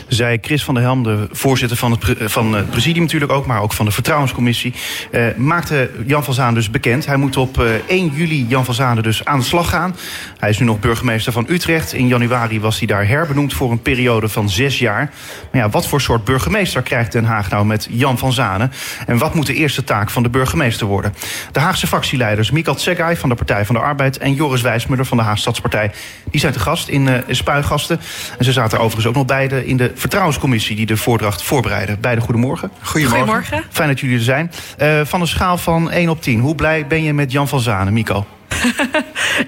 Zei Chris van der Helm, de voorzitter van het, pre- van het presidium natuurlijk ook, maar ook van de vertrouwenscommissie, eh, maakte Jan van Zanen dus bekend. Hij moet op eh, 1 juli Jan van Zanen dus aan de slag gaan. Hij is nu nog burgemeester van Utrecht. In januari was hij daar herbenoemd voor een periode van zes jaar. Maar ja, wat voor soort burgemeester krijgt Den Haag nou met Jan van Zanen? En wat moet de eerste taak van de burgemeester worden? De Haagse fractieleiders Mikal Tsegay van de Partij van de Arbeid en Joris Wijsmuller van de Haagstadspartij, die zijn te gast in uh, Spuigasten. En ze zaten overigens ook nog beide in de vertrouwenscommissie die de voordracht voorbereidde. Beide goedemorgen. Goedemorgen. Goedemorgen. Fijn dat jullie er zijn. Uh, van een schaal van 1 op 10, hoe blij ben je met Jan van Zanen, Mico?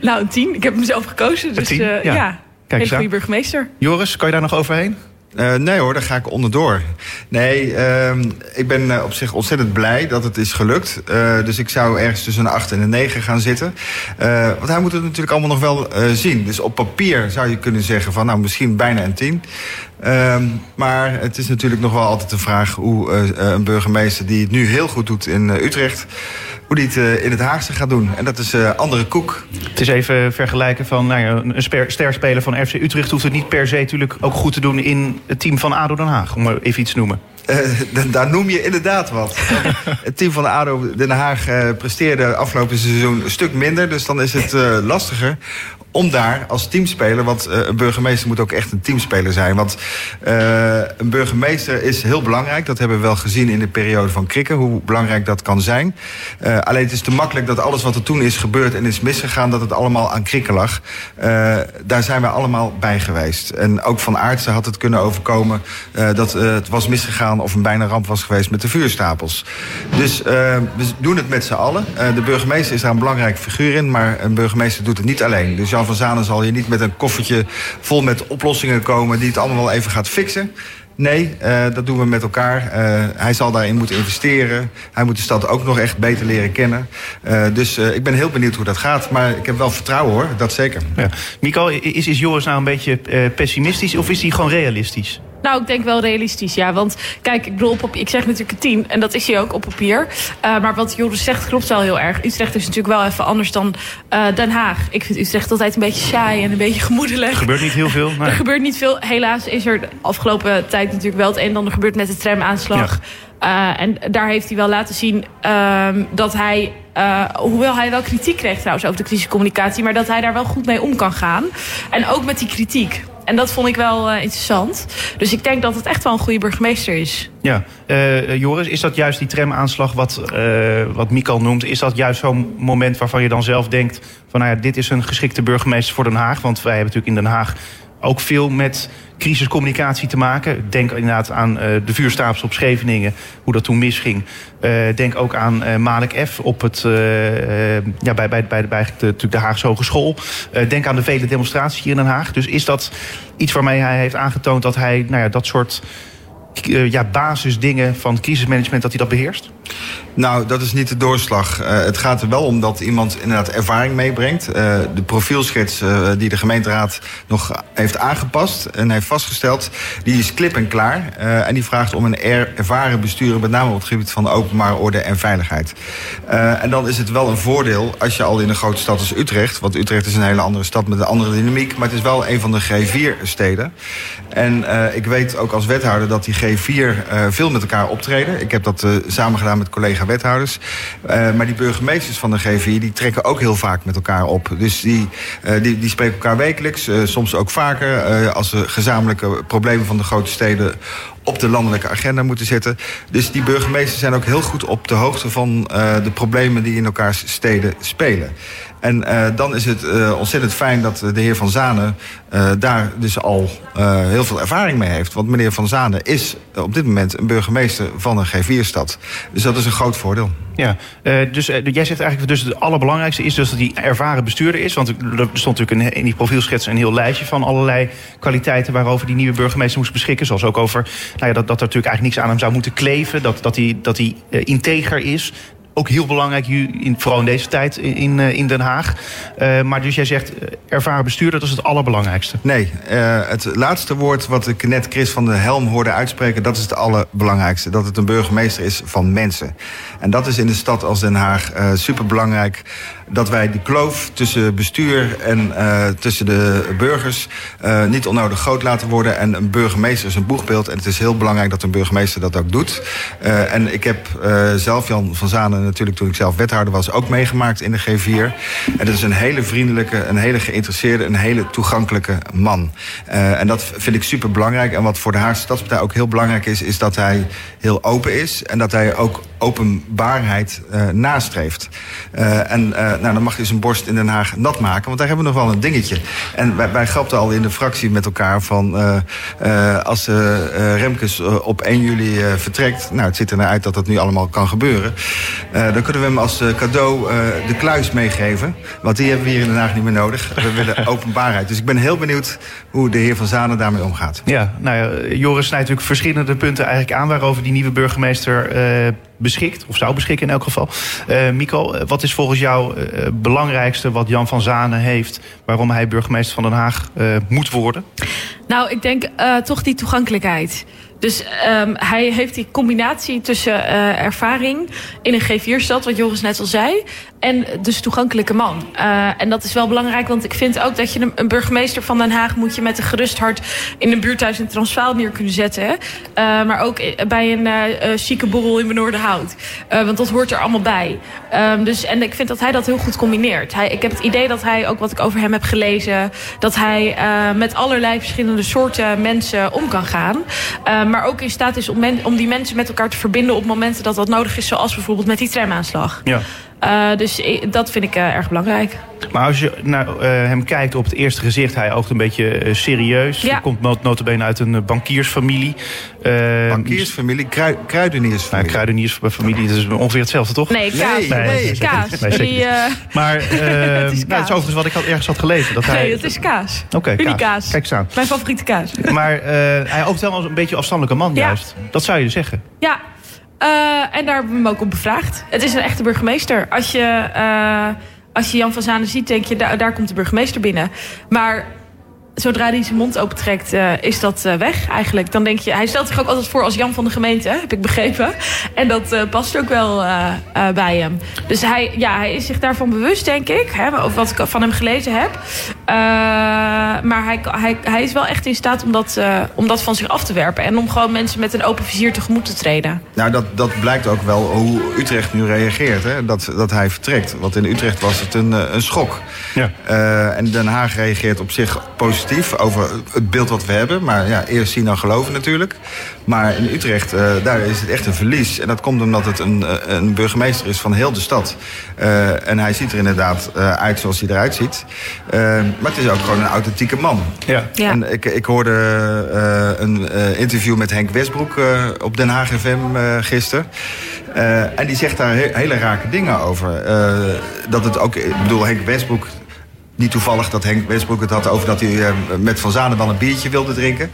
Nou, een tien. Ik heb hem zelf gekozen. Dus tien? eh, Ja. ja, hele aan. goede burgemeester. Joris, kan je daar nog overheen? Uh, nee hoor, daar ga ik onderdoor. Nee, uh, ik ben uh, op zich ontzettend blij dat het is gelukt. Uh, dus ik zou ergens tussen een 8 en een 9 gaan zitten. Uh, want hij moet het natuurlijk allemaal nog wel uh, zien. Dus op papier zou je kunnen zeggen van nou misschien bijna een 10. Uh, maar het is natuurlijk nog wel altijd de vraag hoe uh, een burgemeester die het nu heel goed doet in uh, Utrecht, hoe die het uh, in het Haagse gaat doen. En dat is andere koek. Het is even vergelijken van nou ja, een sterspeler van FC Utrecht hoeft het niet per se natuurlijk ook goed te doen in het team van ADO Den Haag, om maar even iets te noemen. Daar noem je inderdaad wat. het team van de ADO Den Haag presteerde afgelopen seizoen een stuk minder. Dus dan is het lastiger om daar als teamspeler, want eh, een burgemeester moet ook echt een teamspeler zijn. Want eh, een burgemeester is heel belangrijk. Dat hebben we wel gezien in de periode van Krikken, hoe belangrijk dat kan zijn. Eh, alleen het is te makkelijk dat alles wat er toen is gebeurd en is misgegaan, dat het allemaal aan Krikken lag. Daar zijn we allemaal bij geweest. En ook van Aartsen had het kunnen overkomen dat het was misgegaan of een bijna ramp was geweest met de vuurstapels. Dus we doen het met z'n allen. De burgemeester is daar een belangrijke figuur in, maar een burgemeester doet het niet alleen. Dus van Zanen zal hier niet met een koffertje vol met oplossingen komen die het allemaal wel even gaat fixen. Nee, eh, dat doen we met elkaar. Eh, hij zal daarin moeten investeren. Hij moet de stad ook nog echt beter leren kennen. Eh, dus ik ben heel benieuwd hoe dat gaat. Maar ik heb wel vertrouwen hoor, dat zeker. Ja. Is, is Joris nou een beetje pessimistisch of is hij gewoon realistisch? Nou, ik denk wel realistisch, ja. Want kijk, ik bedoel, op papier, ik zeg natuurlijk een 10 en dat is hij ook op papier. Uh, maar wat Joris zegt klopt wel heel erg. Utrecht is natuurlijk wel even anders dan uh, Den Haag. Ik vind Utrecht altijd een beetje saai en een beetje gemoedelijk. Er gebeurt niet heel veel. Nee. Er gebeurt niet veel. Helaas is er de afgelopen tijd natuurlijk wel het een en ander gebeurd met de tramaanslag. Ja. Uh, en daar heeft hij wel laten zien uh, dat hij, uh, hoewel hij wel kritiek kreeg trouwens over de crisiscommunicatie, maar dat hij daar wel goed mee om kan gaan. En ook met die kritiek. En dat vond ik wel uh, interessant. Dus ik denk dat het echt wel een goede burgemeester is. Ja, uh, Joris, is dat juist die tramaanslag wat, uh, wat Mikal noemt... is dat juist zo'n moment waarvan je dan zelf denkt... van nou ja, dit is een geschikte burgemeester voor Den Haag? Want wij hebben natuurlijk in Den Haag ook veel met crisiscommunicatie te maken. Denk inderdaad aan uh, de vuurstapels op Scheveningen, hoe dat toen misging. Uh, denk ook aan uh, Malik F. op het, ja, bij, bij, bij, bij de, de Haagse Hogeschool. denk aan de vele demonstraties hier in Den Haag. Dus is dat iets waarmee hij heeft aangetoond dat hij nou ja, dat soort ja, basisdingen van crisismanagement, dat hij dat beheerst? Nou, dat is niet de doorslag. Uh, het gaat er wel om dat iemand inderdaad ervaring meebrengt. Uh, de profielschets uh, die de gemeenteraad nog heeft aangepast en heeft vastgesteld, die is klip en klaar. en die vraagt om een er ervaren bestuurder, met name op het gebied van openbare orde en veiligheid. en dan is het wel een voordeel als je al in een grote stad als Utrecht, want Utrecht is een hele andere stad met een andere dynamiek, maar het is wel een van de G4-steden. En ik weet ook als wethouder dat die G4 veel met elkaar optreden. Ik heb dat samen gedaan met collega-wethouders. Uh, maar die burgemeesters van de G4 die trekken ook heel vaak met elkaar op. Dus die, uh, die, die spreken elkaar wekelijks, uh, soms ook vaker... als ze gezamenlijke problemen van de grote steden op de landelijke agenda moeten zetten. Dus die burgemeesters zijn ook heel goed op de hoogte van de problemen die in elkaars steden spelen. En uh, dan is het uh, ontzettend fijn dat de heer Van Zanen daar dus al heel veel ervaring mee heeft. Want meneer Van Zanen is op dit moment een burgemeester van een G4-stad. Dus dat is een groot voordeel. Ja, dus jij zegt eigenlijk dus het allerbelangrijkste is dus dat hij ervaren bestuurder is. Want er stond natuurlijk in die profielschets een heel lijstje van allerlei kwaliteiten waarover die nieuwe burgemeester moest beschikken. Zoals ook over nou ja, dat, dat er natuurlijk eigenlijk niks aan hem zou moeten kleven. Dat, dat hij, dat hij integer is ook heel belangrijk, in, vooral in deze tijd in, in Den Haag. Uh, maar dus jij zegt, ervaren bestuurder, dat is het allerbelangrijkste. Nee, het laatste woord wat ik net Chris van der Helm hoorde uitspreken... dat is het allerbelangrijkste. Dat het een burgemeester is van mensen. En dat is in de stad als Den Haag superbelangrijk dat wij die kloof tussen bestuur en uh, tussen de burgers uh, niet onnodig groot laten worden. En een burgemeester is een boegbeeld. En het is heel belangrijk dat een burgemeester dat ook doet. Uh, en ik heb zelf Jan van Zanen natuurlijk toen ik zelf wethouder was ook meegemaakt in de G4. En dat is een hele vriendelijke, een hele geïnteresseerde, een hele toegankelijke man. en dat vind ik super belangrijk. En wat voor de Haagse Stadspartij ook heel belangrijk is, is dat hij heel open is. En dat hij ook openbaarheid nastreeft. en nou, dan mag hij zijn borst in Den Haag nat maken. Want daar hebben we nog wel een dingetje. En wij, wij grapten al in de fractie met elkaar van... Uh, uh, als Remkes op 1 juli vertrekt... nou, het ziet er naar uit dat dat nu allemaal kan gebeuren... dan kunnen we hem als cadeau de kluis meegeven. Want die hebben we hier in Den Haag niet meer nodig. We willen openbaarheid. Dus ik ben heel benieuwd hoe de heer Van Zanen daarmee omgaat. Ja, nou ja, Joris snijdt natuurlijk verschillende punten eigenlijk aan... waarover die nieuwe burgemeester beschikt, of zou beschikken in elk geval. Uh, Mico, wat is volgens jou het uh, belangrijkste wat Jan van Zanen heeft... waarom hij burgemeester van Den Haag moet worden? Nou, ik denk toch die toegankelijkheid. Dus um, hij heeft die combinatie tussen uh, ervaring in een G4-stad, wat Joris net al zei, en dus toegankelijke man. Eh, en dat is wel belangrijk, want ik vind ook dat je een, burgemeester van Den Haag... moet je met een gerust hart in een buurthuis in Transvaal neer kunnen zetten. Eh, maar ook bij een eh eh, chique borrel in Benoordenhout. Eh want dat hoort er allemaal bij. Ehm, dus, en ik vind dat hij dat heel goed combineert. Hij, ik heb het idee dat hij, ook wat ik over hem heb gelezen... dat hij eh, met allerlei verschillende soorten mensen om kan gaan. Eh, maar ook in staat is om, om die mensen met elkaar te verbinden... op momenten dat dat nodig is, zoals bijvoorbeeld met die tramaanslag. Ja. Eh, dus dat vind ik eh, erg belangrijk. Maar als je naar eh, hem kijkt op het eerste gezicht, hij oogt een beetje eh, serieus. Ja. Hij komt not- notabene uit een eh, bankiersfamilie. Bankiersfamilie, krui, kruideniersfamilie. Nou, kruideniersfamilie, dat is ongeveer hetzelfde, toch? Nee, kaas. Nee, nee, kaas. Nee, Die, Maar eh, is nou, dat is kaas. overigens wat ik had, ergens had gelezen. Dat hij, nee, het is kaas. Oké, Uniekaas. Kijk eens aan. Mijn favoriete kaas. Maar eh, hij oogt wel als een beetje afstandelijke man, Ja. juist. Dat zou je zeggen. Ja, eh, en daar hebben we hem ook op bevraagd. Het is een echte burgemeester. Als je, eh, als je Jan van Zanen ziet, denk je, daar komt de burgemeester binnen. Maar zodra hij zijn mond opentrekt, eh is dat eh, weg eigenlijk. Dan denk je, hij stelt zich ook altijd voor als Jan van de gemeente, hè, heb ik begrepen. En dat eh, past ook wel eh, eh, bij hem. Dus hij, ja, hij is zich daarvan bewust, denk ik. Hè, over wat ik van hem gelezen heb. Eh, maar hij, hij, hij is wel echt in staat om dat, eh, om dat van zich af te werpen. En om gewoon mensen met een open vizier tegemoet te treden. Nou, dat, dat blijkt ook wel hoe Utrecht nu reageert. Hè? Dat, dat hij vertrekt. Want in Utrecht was het een, een schok. Ja. Eh, en Den Haag reageert op zich positief over het beeld wat we hebben. Maar ja, eerst zien dan geloven natuurlijk. Maar in Utrecht, eh, daar is het echt een verlies. En dat komt omdat het een, eh, een burgemeester is van heel de stad. Eh, en hij ziet er inderdaad eh, uit zoals hij eruit ziet. Maar het is ook gewoon een authentieke man. Ja. Ja. En ik, ik hoorde eh, een eh, interview met Henk Westbroek eh, op Den Haag FM eh gisteren. Eh, en die zegt daar he- hele rake dingen over. Eh, dat het ook, ik bedoel, Henk Westbroek. Niet toevallig dat Henk Westbroek het had over dat hij eh, met Van Zanen dan een biertje wilde drinken.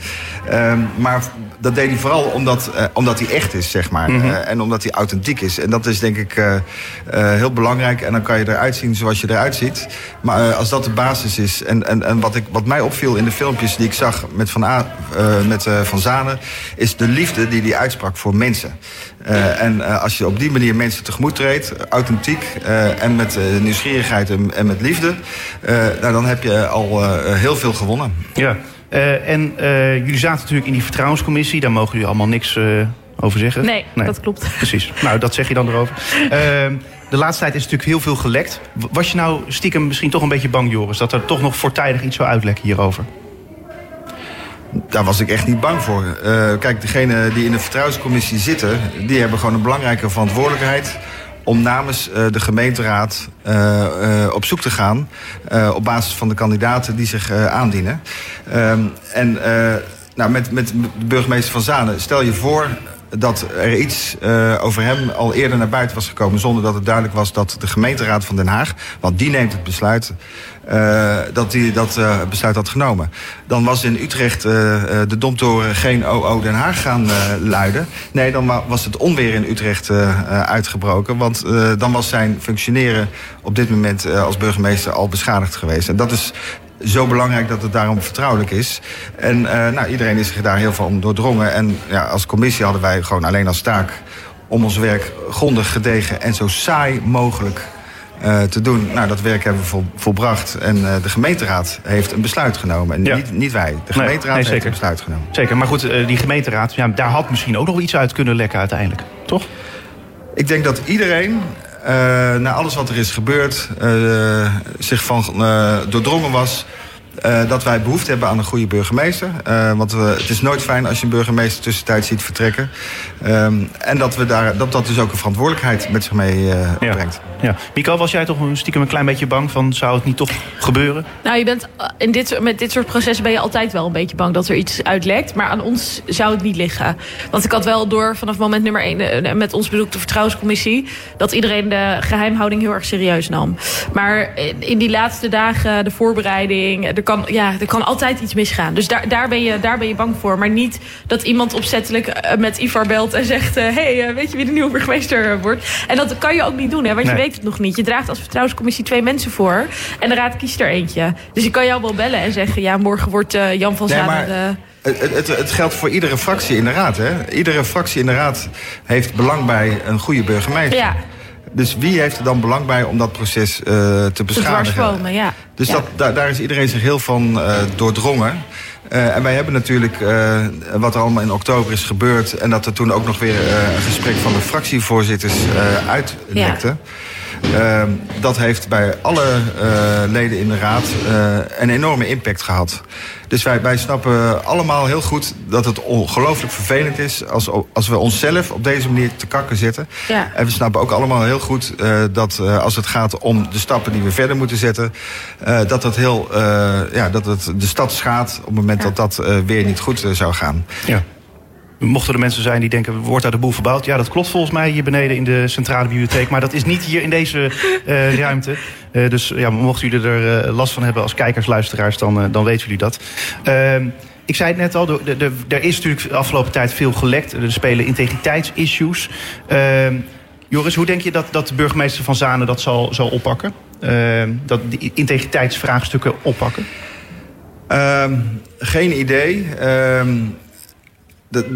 Ehm, maar dat deed hij vooral omdat, eh, omdat hij echt is, zeg maar. Eh, en omdat hij authentiek is. En dat is denk ik heel belangrijk. En dan kan je eruit zien zoals je eruit ziet. Maar als dat de basis is. En, en, en wat, ik, wat mij opviel in de filmpjes die ik zag met Van, A, met, van Zanen. is de liefde die hij uitsprak voor mensen. Eh, en eh, als je op die manier mensen tegemoet treedt, authentiek eh, en met eh, nieuwsgierigheid en, en met liefde, eh, nou, dan heb je al eh, heel veel gewonnen. Ja. Eh, en eh, jullie zaten natuurlijk in die vertrouwenscommissie. Daar mogen jullie allemaal niks eh, over zeggen. Nee, dat klopt. Precies. Nou, dat zeg je dan erover. Ehm, de laatste tijd is natuurlijk heel veel gelekt. Was je nou stiekem misschien toch een beetje bang, Joris... dat er toch nog voortijdig iets zou uitlekken hierover? Daar was ik echt niet bang voor. Eh, kijk, degenen die in de vertrouwenscommissie zitten, die hebben gewoon een belangrijke verantwoordelijkheid om namens eh, de gemeenteraad eh, op zoek te gaan op basis van de kandidaten die zich aandienen. Ehm, en nou, met, met de burgemeester van Zanen, stel je voor dat er iets eh, over hem al eerder naar buiten was gekomen... zonder dat het duidelijk was dat de gemeenteraad van Den Haag... want die neemt het besluit, eh, dat die dat eh, besluit had genomen. Dan was in Utrecht de Domtoren geen OO Den Haag gaan luiden. Nee, dan wa- was het onweer in Utrecht uitgebroken. Want dan was zijn functioneren op dit moment als burgemeester al beschadigd geweest. En dat is zo belangrijk dat het daarom vertrouwelijk is. En eh, nou, iedereen is zich daar heel van doordrongen. En ja, als commissie hadden wij gewoon alleen als taak om ons werk grondig, gedegen en zo saai mogelijk eh, te doen. Nou, dat werk hebben we vol, volbracht. En eh, de gemeenteraad heeft een besluit genomen. En Ja. niet, niet wij. De gemeenteraad nee, heeft een besluit genomen. Zeker. Maar goed, die gemeenteraad, ja, daar had misschien ook nog iets uit kunnen lekken uiteindelijk. Toch? Ik denk dat iedereen, na alles wat er is gebeurd, eh, zich van eh, doordrongen was. Eh, dat wij behoefte hebben aan een goede burgemeester. Eh, want we, het is nooit fijn als je een burgemeester tussentijd ziet vertrekken. Ehm, en dat, we daar, dat dat dus ook een verantwoordelijkheid met zich mee eh, Ja. brengt. Ja. Mico, was jij toch een stiekem een klein beetje bang van... zou het niet toch gebeuren? Nou, je bent, in dit, met dit soort processen ben je altijd wel een beetje bang dat er iets uitlekt. Maar aan ons zou het niet liggen. Want ik had wel door vanaf moment nummer één eh, met ons bezoek de vertrouwenscommissie... dat iedereen de geheimhouding heel erg serieus nam. Maar in- in die laatste dagen, de voorbereiding... er kan, ja, er kan altijd iets misgaan. Dus daar, daar, ben je, daar ben je bang voor. Maar niet dat iemand opzettelijk eh, met Ivar belt en zegt... hé, hey, eh, weet je wie de nieuwe burgemeester eh, wordt? En dat kan je ook niet doen, hè, want Nee. je weet het nog niet. Je draagt als vertrouwenscommissie twee mensen voor... en de raad kiest er eentje. Dus ik kan jou wel bellen en zeggen... ja, morgen wordt eh, Jan van Nee, Zanen... maar de- het, het, het- het geldt voor iedere fractie in de raad. Hè? Iedere fractie in de raad heeft belang bij een goede burgemeester. Ja, Dus wie heeft er dan belang bij om dat proces eh, te Te beschadigen? dwarsbomen, ja. Dus Ja. dat, daar, daar is iedereen zich heel van eh, doordrongen. Eh, en wij hebben natuurlijk wat er allemaal in oktober is gebeurd... en dat er toen ook nog weer een gesprek van de fractievoorzitters eh uitlekte... Eh, dat heeft bij alle eh, leden in de raad eh, een enorme impact gehad. Dus wij, wij snappen allemaal heel goed dat het ongelooflijk vervelend is... Als, als we onszelf op deze manier te kakken zetten. Ja. En we snappen ook allemaal heel goed eh, dat eh, als het gaat om de stappen die we verder moeten zetten... eh, dat, het heel, eh, ja, dat het de stad schaadt op het moment dat dat eh, weer niet goed zou gaan. Ja. Mochten er mensen zijn die denken, wordt daar de boel verbouwd? Ja, dat klopt volgens mij hier beneden in de centrale bibliotheek. Maar dat is niet hier in deze eh, ruimte. Eh, dus ja, mochten jullie er eh, last van hebben als kijkers, luisteraars, dan, dan weten jullie dat. Ehm, ik zei het net al, de, de, de- er is natuurlijk de afgelopen tijd veel gelekt. Er spelen integriteitsissues. Ehm, Joris, hoe denk je dat, dat de burgemeester van Zanen dat zal, zal oppakken? Ehm, dat die integriteitsvraagstukken oppakken? Ehm, geen idee.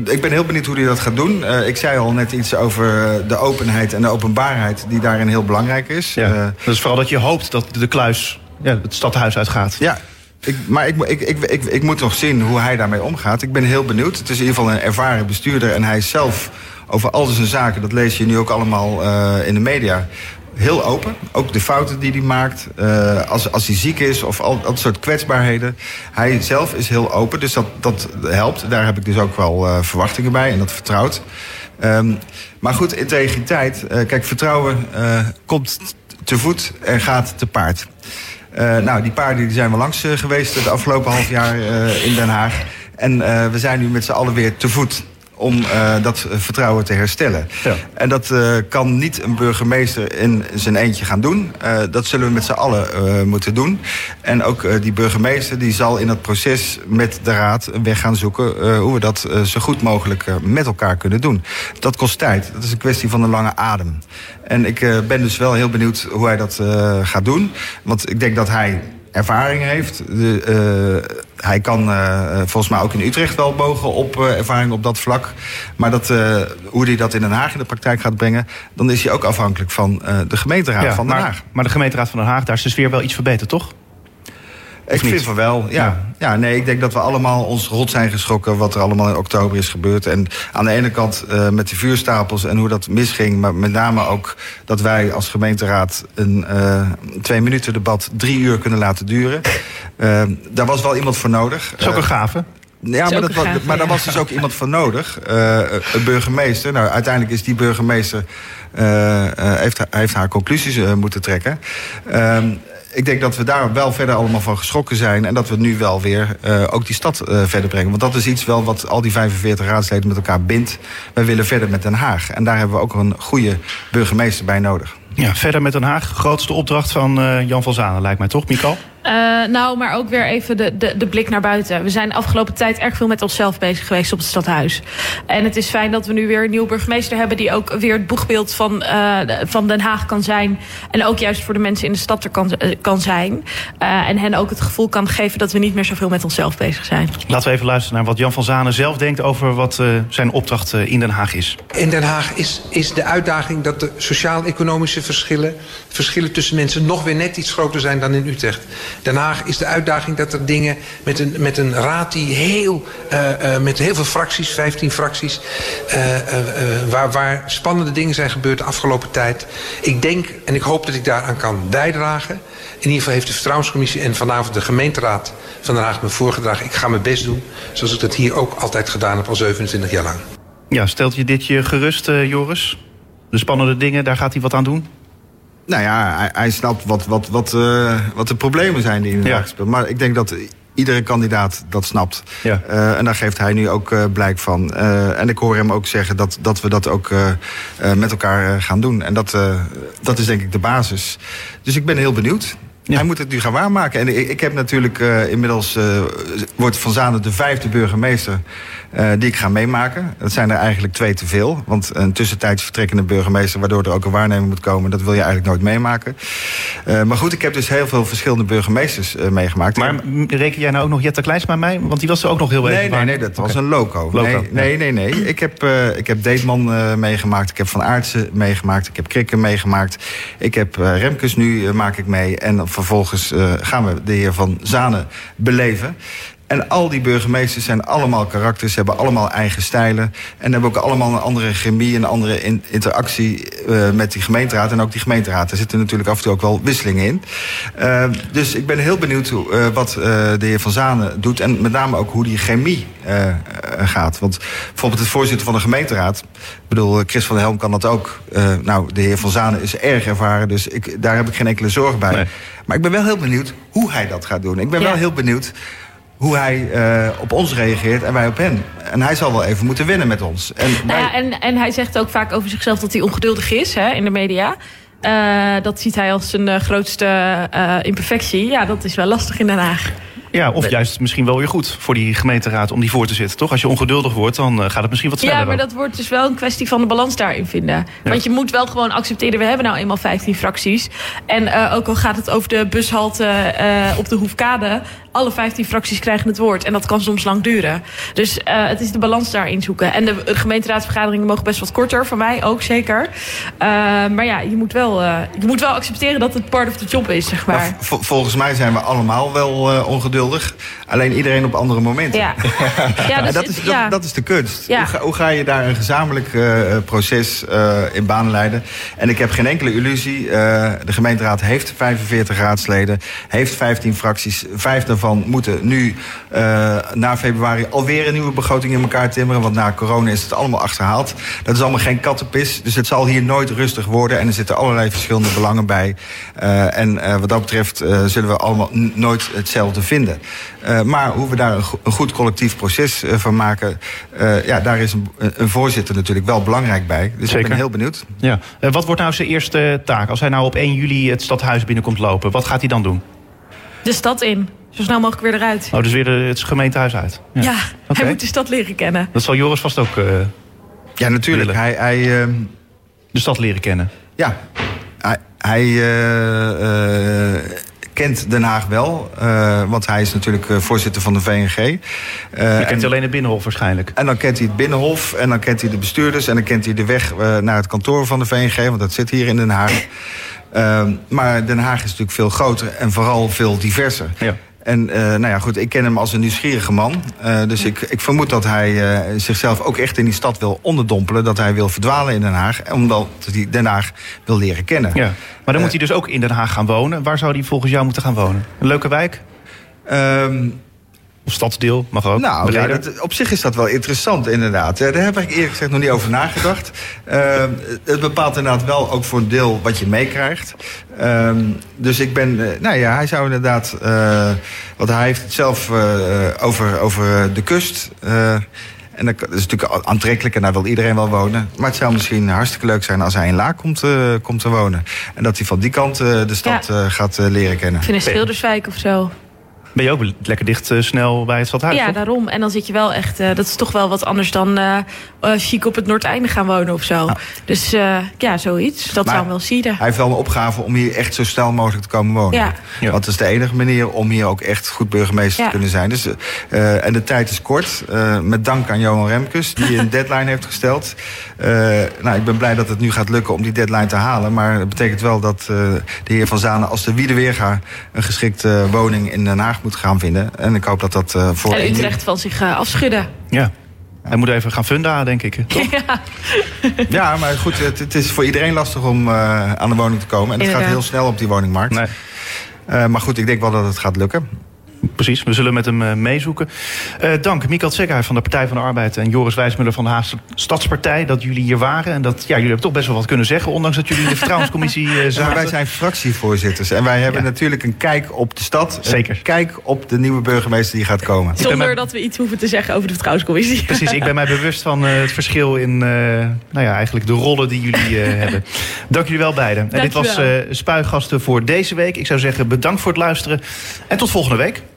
Ik ben heel benieuwd hoe hij dat gaat doen. Eh, ik zei al net iets over eh, de openheid en de openbaarheid... die daarin heel belangrijk is. Ja. Eh, is vooral dat je hoopt dat de kluis ja, het stadhuis uitgaat. Ja, ik, maar ik, ik, ik, ik, moet nog zien hoe hij daarmee omgaat. Ik ben heel benieuwd. Het is in ieder geval een ervaren bestuurder. En hij is zelf over al zijn zaken, dat lees je nu ook allemaal in de media... Heel open. Ook de fouten die hij maakt. eh, als, als hij ziek is of al dat soort kwetsbaarheden. Hij zelf is heel open, dus dat, dat helpt. Daar heb ik dus ook wel eh, verwachtingen bij en dat vertrouwt. Ehm, maar goed, integriteit. eh, kijk, vertrouwen komt te voet en gaat te paard. Nou, die paarden die zijn we langs geweest het afgelopen half jaar in Den Haag. En we zijn nu met z'n allen weer te voet om eh, dat eh, vertrouwen te herstellen. Ja. En dat eh, kan niet een burgemeester in zijn eentje gaan doen. Dat zullen we met z'n allen moeten doen. En ook die burgemeester die zal in dat proces met de raad een weg gaan zoeken... hoe we dat zo goed mogelijk met elkaar kunnen doen. Dat kost tijd. Dat is een kwestie van een lange adem. En ik ben dus wel heel benieuwd hoe hij dat gaat doen. Want ik denk dat hij ervaring heeft. De, eh, hij kan eh, volgens mij ook in Utrecht wel bogen op eh, ervaring op dat vlak. Maar dat, hoe hij dat in Den Haag in de praktijk gaat brengen... dan is hij ook afhankelijk van de gemeenteraad Ja, van Den maar, Haag. maar de gemeenteraad van Den Haag, daar is de sfeer wel iets verbeterd, toch? Ik vind van wel, ja. ja. nee, ik denk dat we allemaal ons rot zijn geschrokken... wat er allemaal in oktober is gebeurd. En aan de ene kant eh, met de vuurstapels en hoe dat misging... maar met name ook dat wij als gemeenteraad... een eh, twee minuten debat drie uur kunnen laten duren. Eh, daar was wel iemand voor nodig. Dat is ook een gave. Ja, maar, dat, een wa- gave, maar daar was dus ook iemand voor nodig. Eh, een burgemeester. Nou, uiteindelijk is die burgemeester... eh, eh, heeft, heeft haar conclusies moeten trekken. Ik denk dat we daar wel verder allemaal van geschrokken zijn... en dat we nu wel weer eh, ook die stad eh, verder brengen. Want dat is iets wel wat al die 45 raadsleden met elkaar bindt. Wij willen verder met Den Haag. En daar hebben we ook een goede burgemeester bij nodig. Ja, verder met Den Haag. Grootste opdracht van eh, Jan van Zanen, lijkt mij toch, Mikal? Eh, nou, maar ook weer even de, de, de blik naar buiten. We zijn de afgelopen tijd erg veel met onszelf bezig geweest op het stadhuis. En het is fijn dat we nu weer een nieuwe burgemeester hebben... die ook weer het boegbeeld van, eh, van Den Haag kan zijn. En ook juist voor de mensen in de stad er kan, eh, kan zijn. Eh, en hen ook het gevoel kan geven dat we niet meer zoveel met onszelf bezig zijn. Laten we even luisteren naar wat Jan van Zanen zelf denkt... over wat eh, zijn opdracht in Den Haag is. In Den Haag is, is de uitdaging dat de sociaal-economische verschillen... verschillen tussen mensen nog weer net iets groter zijn dan in Utrecht. Den Haag is de uitdaging dat er dingen met een, met een raad die heel... eh, eh, met heel veel fracties, 15 fracties... eh, waar, waar spannende dingen zijn gebeurd de afgelopen tijd. Ik denk en ik hoop dat ik daaraan kan bijdragen. In ieder geval heeft de Vertrouwenscommissie en vanavond de gemeenteraad van Den Haag me voorgedragen. Ik ga mijn best doen, zoals ik dat hier ook altijd gedaan heb al 27 jaar lang. Ja, stelt je dit je gerust, Joris? De spannende dingen, daar gaat hij wat aan doen? Nou ja, hij, hij snapt wat, wat, wat, eh, wat de problemen zijn die in Den Ja. Spelen. Maar ik denk dat iedere kandidaat dat snapt. Ja. Eh, en daar geeft hij nu ook eh, blijk van. En ik hoor hem ook zeggen dat, dat we dat ook met elkaar gaan doen. En dat, dat is denk ik de basis. Dus ik ben heel benieuwd. Ja. Hij moet het nu gaan waarmaken. En ik, ik heb natuurlijk inmiddels... wordt Van Zanen de vijfde burgemeester eh, die ik ga meemaken. Dat zijn er eigenlijk twee te veel. Want een tussentijds vertrekkende burgemeester... waardoor er ook een waarnemer moet komen... dat wil je eigenlijk nooit meemaken. Eh, maar goed, ik heb dus heel veel verschillende burgemeesters eh, meegemaakt. Maar reken jij nou ook nog Jette Kleinsma mij? Want die was er ook nog heel even Nee, nee, nee, dat was een loco. Loco, nee, nee, nee, nee. Ik heb, ik heb Deetman meegemaakt. Ik heb Van Aartsen meegemaakt. Ik heb Krikken meegemaakt. Ik heb Remkes nu maak ik mee. En vervolgens gaan we de heer Van Zanen beleven. En al die burgemeesters zijn allemaal karakters, hebben allemaal eigen stijlen. En hebben ook allemaal een andere chemie, een andere in- interactie eh, met die gemeenteraad. En ook die gemeenteraad, daar zitten natuurlijk af en toe ook wel wisselingen in. Eh, dus ik ben heel benieuwd hoe, eh, wat eh, de heer Van Zanen doet. En met name ook hoe die chemie gaat. Want bijvoorbeeld het voorzitter van de gemeenteraad. Ik bedoel, Chris van der Helm kan dat ook. Eh, nou, de heer Van Zanen is erg ervaren, dus ik, daar heb ik geen enkele zorg bij. Nee. Maar ik ben wel heel benieuwd hoe hij dat gaat doen. Ik ben Ja. wel heel benieuwd hoe hij eh, op ons reageert en wij op hem. En hij zal wel even moeten winnen met ons. En Nou wij- ja, en, en hij zegt ook vaak over zichzelf dat hij ongeduldig is hè, in de media. Eh, dat ziet hij als zijn eh, grootste eh, imperfectie. Ja, dat is wel lastig in Den Haag. Ja, of juist misschien wel weer goed voor die gemeenteraad om die voor te zitten, toch? Als je ongeduldig wordt, dan gaat het misschien wat sneller. Ja, maar dat wordt dus wel een kwestie van de balans daarin vinden. Want je moet wel gewoon accepteren, we hebben nou eenmaal 15 fracties. En eh, ook al gaat het over de bushalte eh, op de Hoefkade... alle 15 fracties krijgen het woord. En dat kan soms lang duren. Dus eh, het is de balans daarin zoeken. En de gemeenteraadsvergaderingen mogen best wat korter, voor mij ook zeker. Eh, maar ja, je moet, wel, eh, je moet wel accepteren dat het part of the job is, zeg maar volgens mij zijn we allemaal wel ongeduldig. Alleen iedereen op andere momenten. Ja, ja, dus dat, het- is, dat, ja. dat is de kunst. Ja. Hoe, ga, hoe ga je daar een gezamenlijk proces in baan leiden? En ik heb geen enkele illusie. de gemeenteraad heeft 45 raadsleden, heeft 15 fracties. Vijf daarvan moeten nu eh, na februari alweer een nieuwe begroting in elkaar timmeren. Want na corona is het allemaal achterhaald. Dat is allemaal geen kattenpis. Dus het zal hier nooit rustig worden. En er zitten allerlei verschillende belangen bij. Eh, en eh, wat dat betreft eh, zullen we allemaal nooit hetzelfde vinden. Eh, maar hoe we daar een, go- een goed collectief proces van maken... eh, ja, daar is een, een voorzitter natuurlijk wel belangrijk bij. Dus ik ben heel benieuwd. Ja. Eh, wat wordt nou zijn eerste taak? Als hij nou op 1 juli het stadhuis binnenkomt lopen, wat gaat hij dan doen? De stad in. Zo snel mogelijk weer eruit. Oh, dus weer de, het gemeentehuis uit. Ja, Oké. hij moet de stad leren kennen. Dat zal Joris vast ook eh, Ja, natuurlijk. Willen. Hij, hij, ehm, de stad leren kennen. ja, hij, hij eh, eh, kent Den Haag wel. eh, want hij is natuurlijk eh, voorzitter van de VNG. Eh, Je kent en- alleen het Binnenhof waarschijnlijk. En dan kent hij het Binnenhof en dan kent hij de bestuurders... en dan kent hij de weg naar het kantoor van de VNG... want dat zit hier in Den Haag. Ehm, maar Den Haag is natuurlijk veel groter en vooral veel diverser. Ja. En eh, nou ja, goed, ik ken hem als een nieuwsgierige man. Eh, dus ik, ik vermoed dat hij eh, zichzelf ook echt in die stad wil onderdompelen. Dat hij wil verdwalen in Den Haag. Omdat hij Den Haag wil leren kennen. Ja. Maar dan moet hij dus ook in Den Haag gaan wonen. Waar zou hij volgens jou moeten gaan wonen? Een leuke wijk? Ehm, Of stadsdeel? Mag ook. Nou, ja, Breder. dat, op zich is dat wel interessant, inderdaad. Eh, Daar heb ik eerlijk gezegd nog niet over nagedacht. Ehm, het bepaalt inderdaad wel ook voor een deel wat je meekrijgt. Ehm, dus ik ben, eh, nou ja, hij zou inderdaad, eh, want hij heeft het zelf eh, eh, over, over eh, de kust. eh, en dat is natuurlijk aantrekkelijk en daar wil iedereen wel wonen. Maar het zou misschien hartstikke leuk zijn als hij in Laak komt, eh, komt te wonen. En dat hij van die kant eh, de stad Ja. eh, gaat eh, leren kennen. Ik vind een Schilderswijk of zo. Ben je ook lekker dicht eh, snel bij het stadhuis? Ja, toch? daarom. En dan zit je wel echt... eh, dat is toch wel wat anders dan eh chic op het Noordeinde gaan wonen of zo. Dus eh, ja, zoiets. Dat Maar zou hem wel sieren. Hij heeft wel een opgave om hier echt zo snel mogelijk te komen wonen. Ja. Ja. Want dat is de enige manier om hier ook echt goed burgemeester Ja. te kunnen zijn. Dus, eh, en de tijd is kort. Eh, met dank aan Johan Remkes, die een deadline heeft gesteld. Eh, nou, ik ben blij dat het nu gaat lukken om die deadline te halen. Maar dat betekent wel dat eh, de heer Van Zanen als de Wiedeweerga... een geschikte woning in Den Haag moet gaan vinden. En ik hoop dat dat eh, voor... En Utrecht van zich eh, afschudden. Ja. Hij moet even gaan funda, denk ik. Toch? Ja, maar goed, het, het is voor iedereen lastig om eh, aan de woning te komen. En het gaat heel snel op die woningmarkt. Nee. Eh, maar goed, ik denk wel dat het gaat lukken. Precies, we zullen met hem eh, meezoeken. Eh, dank Mikael Tsekhuis van de Partij van de Arbeid... en Joris Wijsmuller van de Haagse Stadspartij... dat jullie hier waren. En dat ja, jullie hebben toch best wel wat kunnen zeggen... ondanks dat jullie in de vertrouwenscommissie eh, Ja, zaten. wij zijn fractievoorzitters en wij hebben Ja. natuurlijk een kijk op de stad. Zeker. Een kijk op de nieuwe burgemeester die gaat komen. Zonder mij- dat we iets hoeven te zeggen over de vertrouwenscommissie. Precies, ik ben mij bewust van eh, het verschil in eh, nou ja, eigenlijk de rollen die jullie eh, hebben. Dank jullie wel beiden. En dit was eh Spuigasten voor deze week. Ik zou zeggen bedankt voor het luisteren en tot volgende week.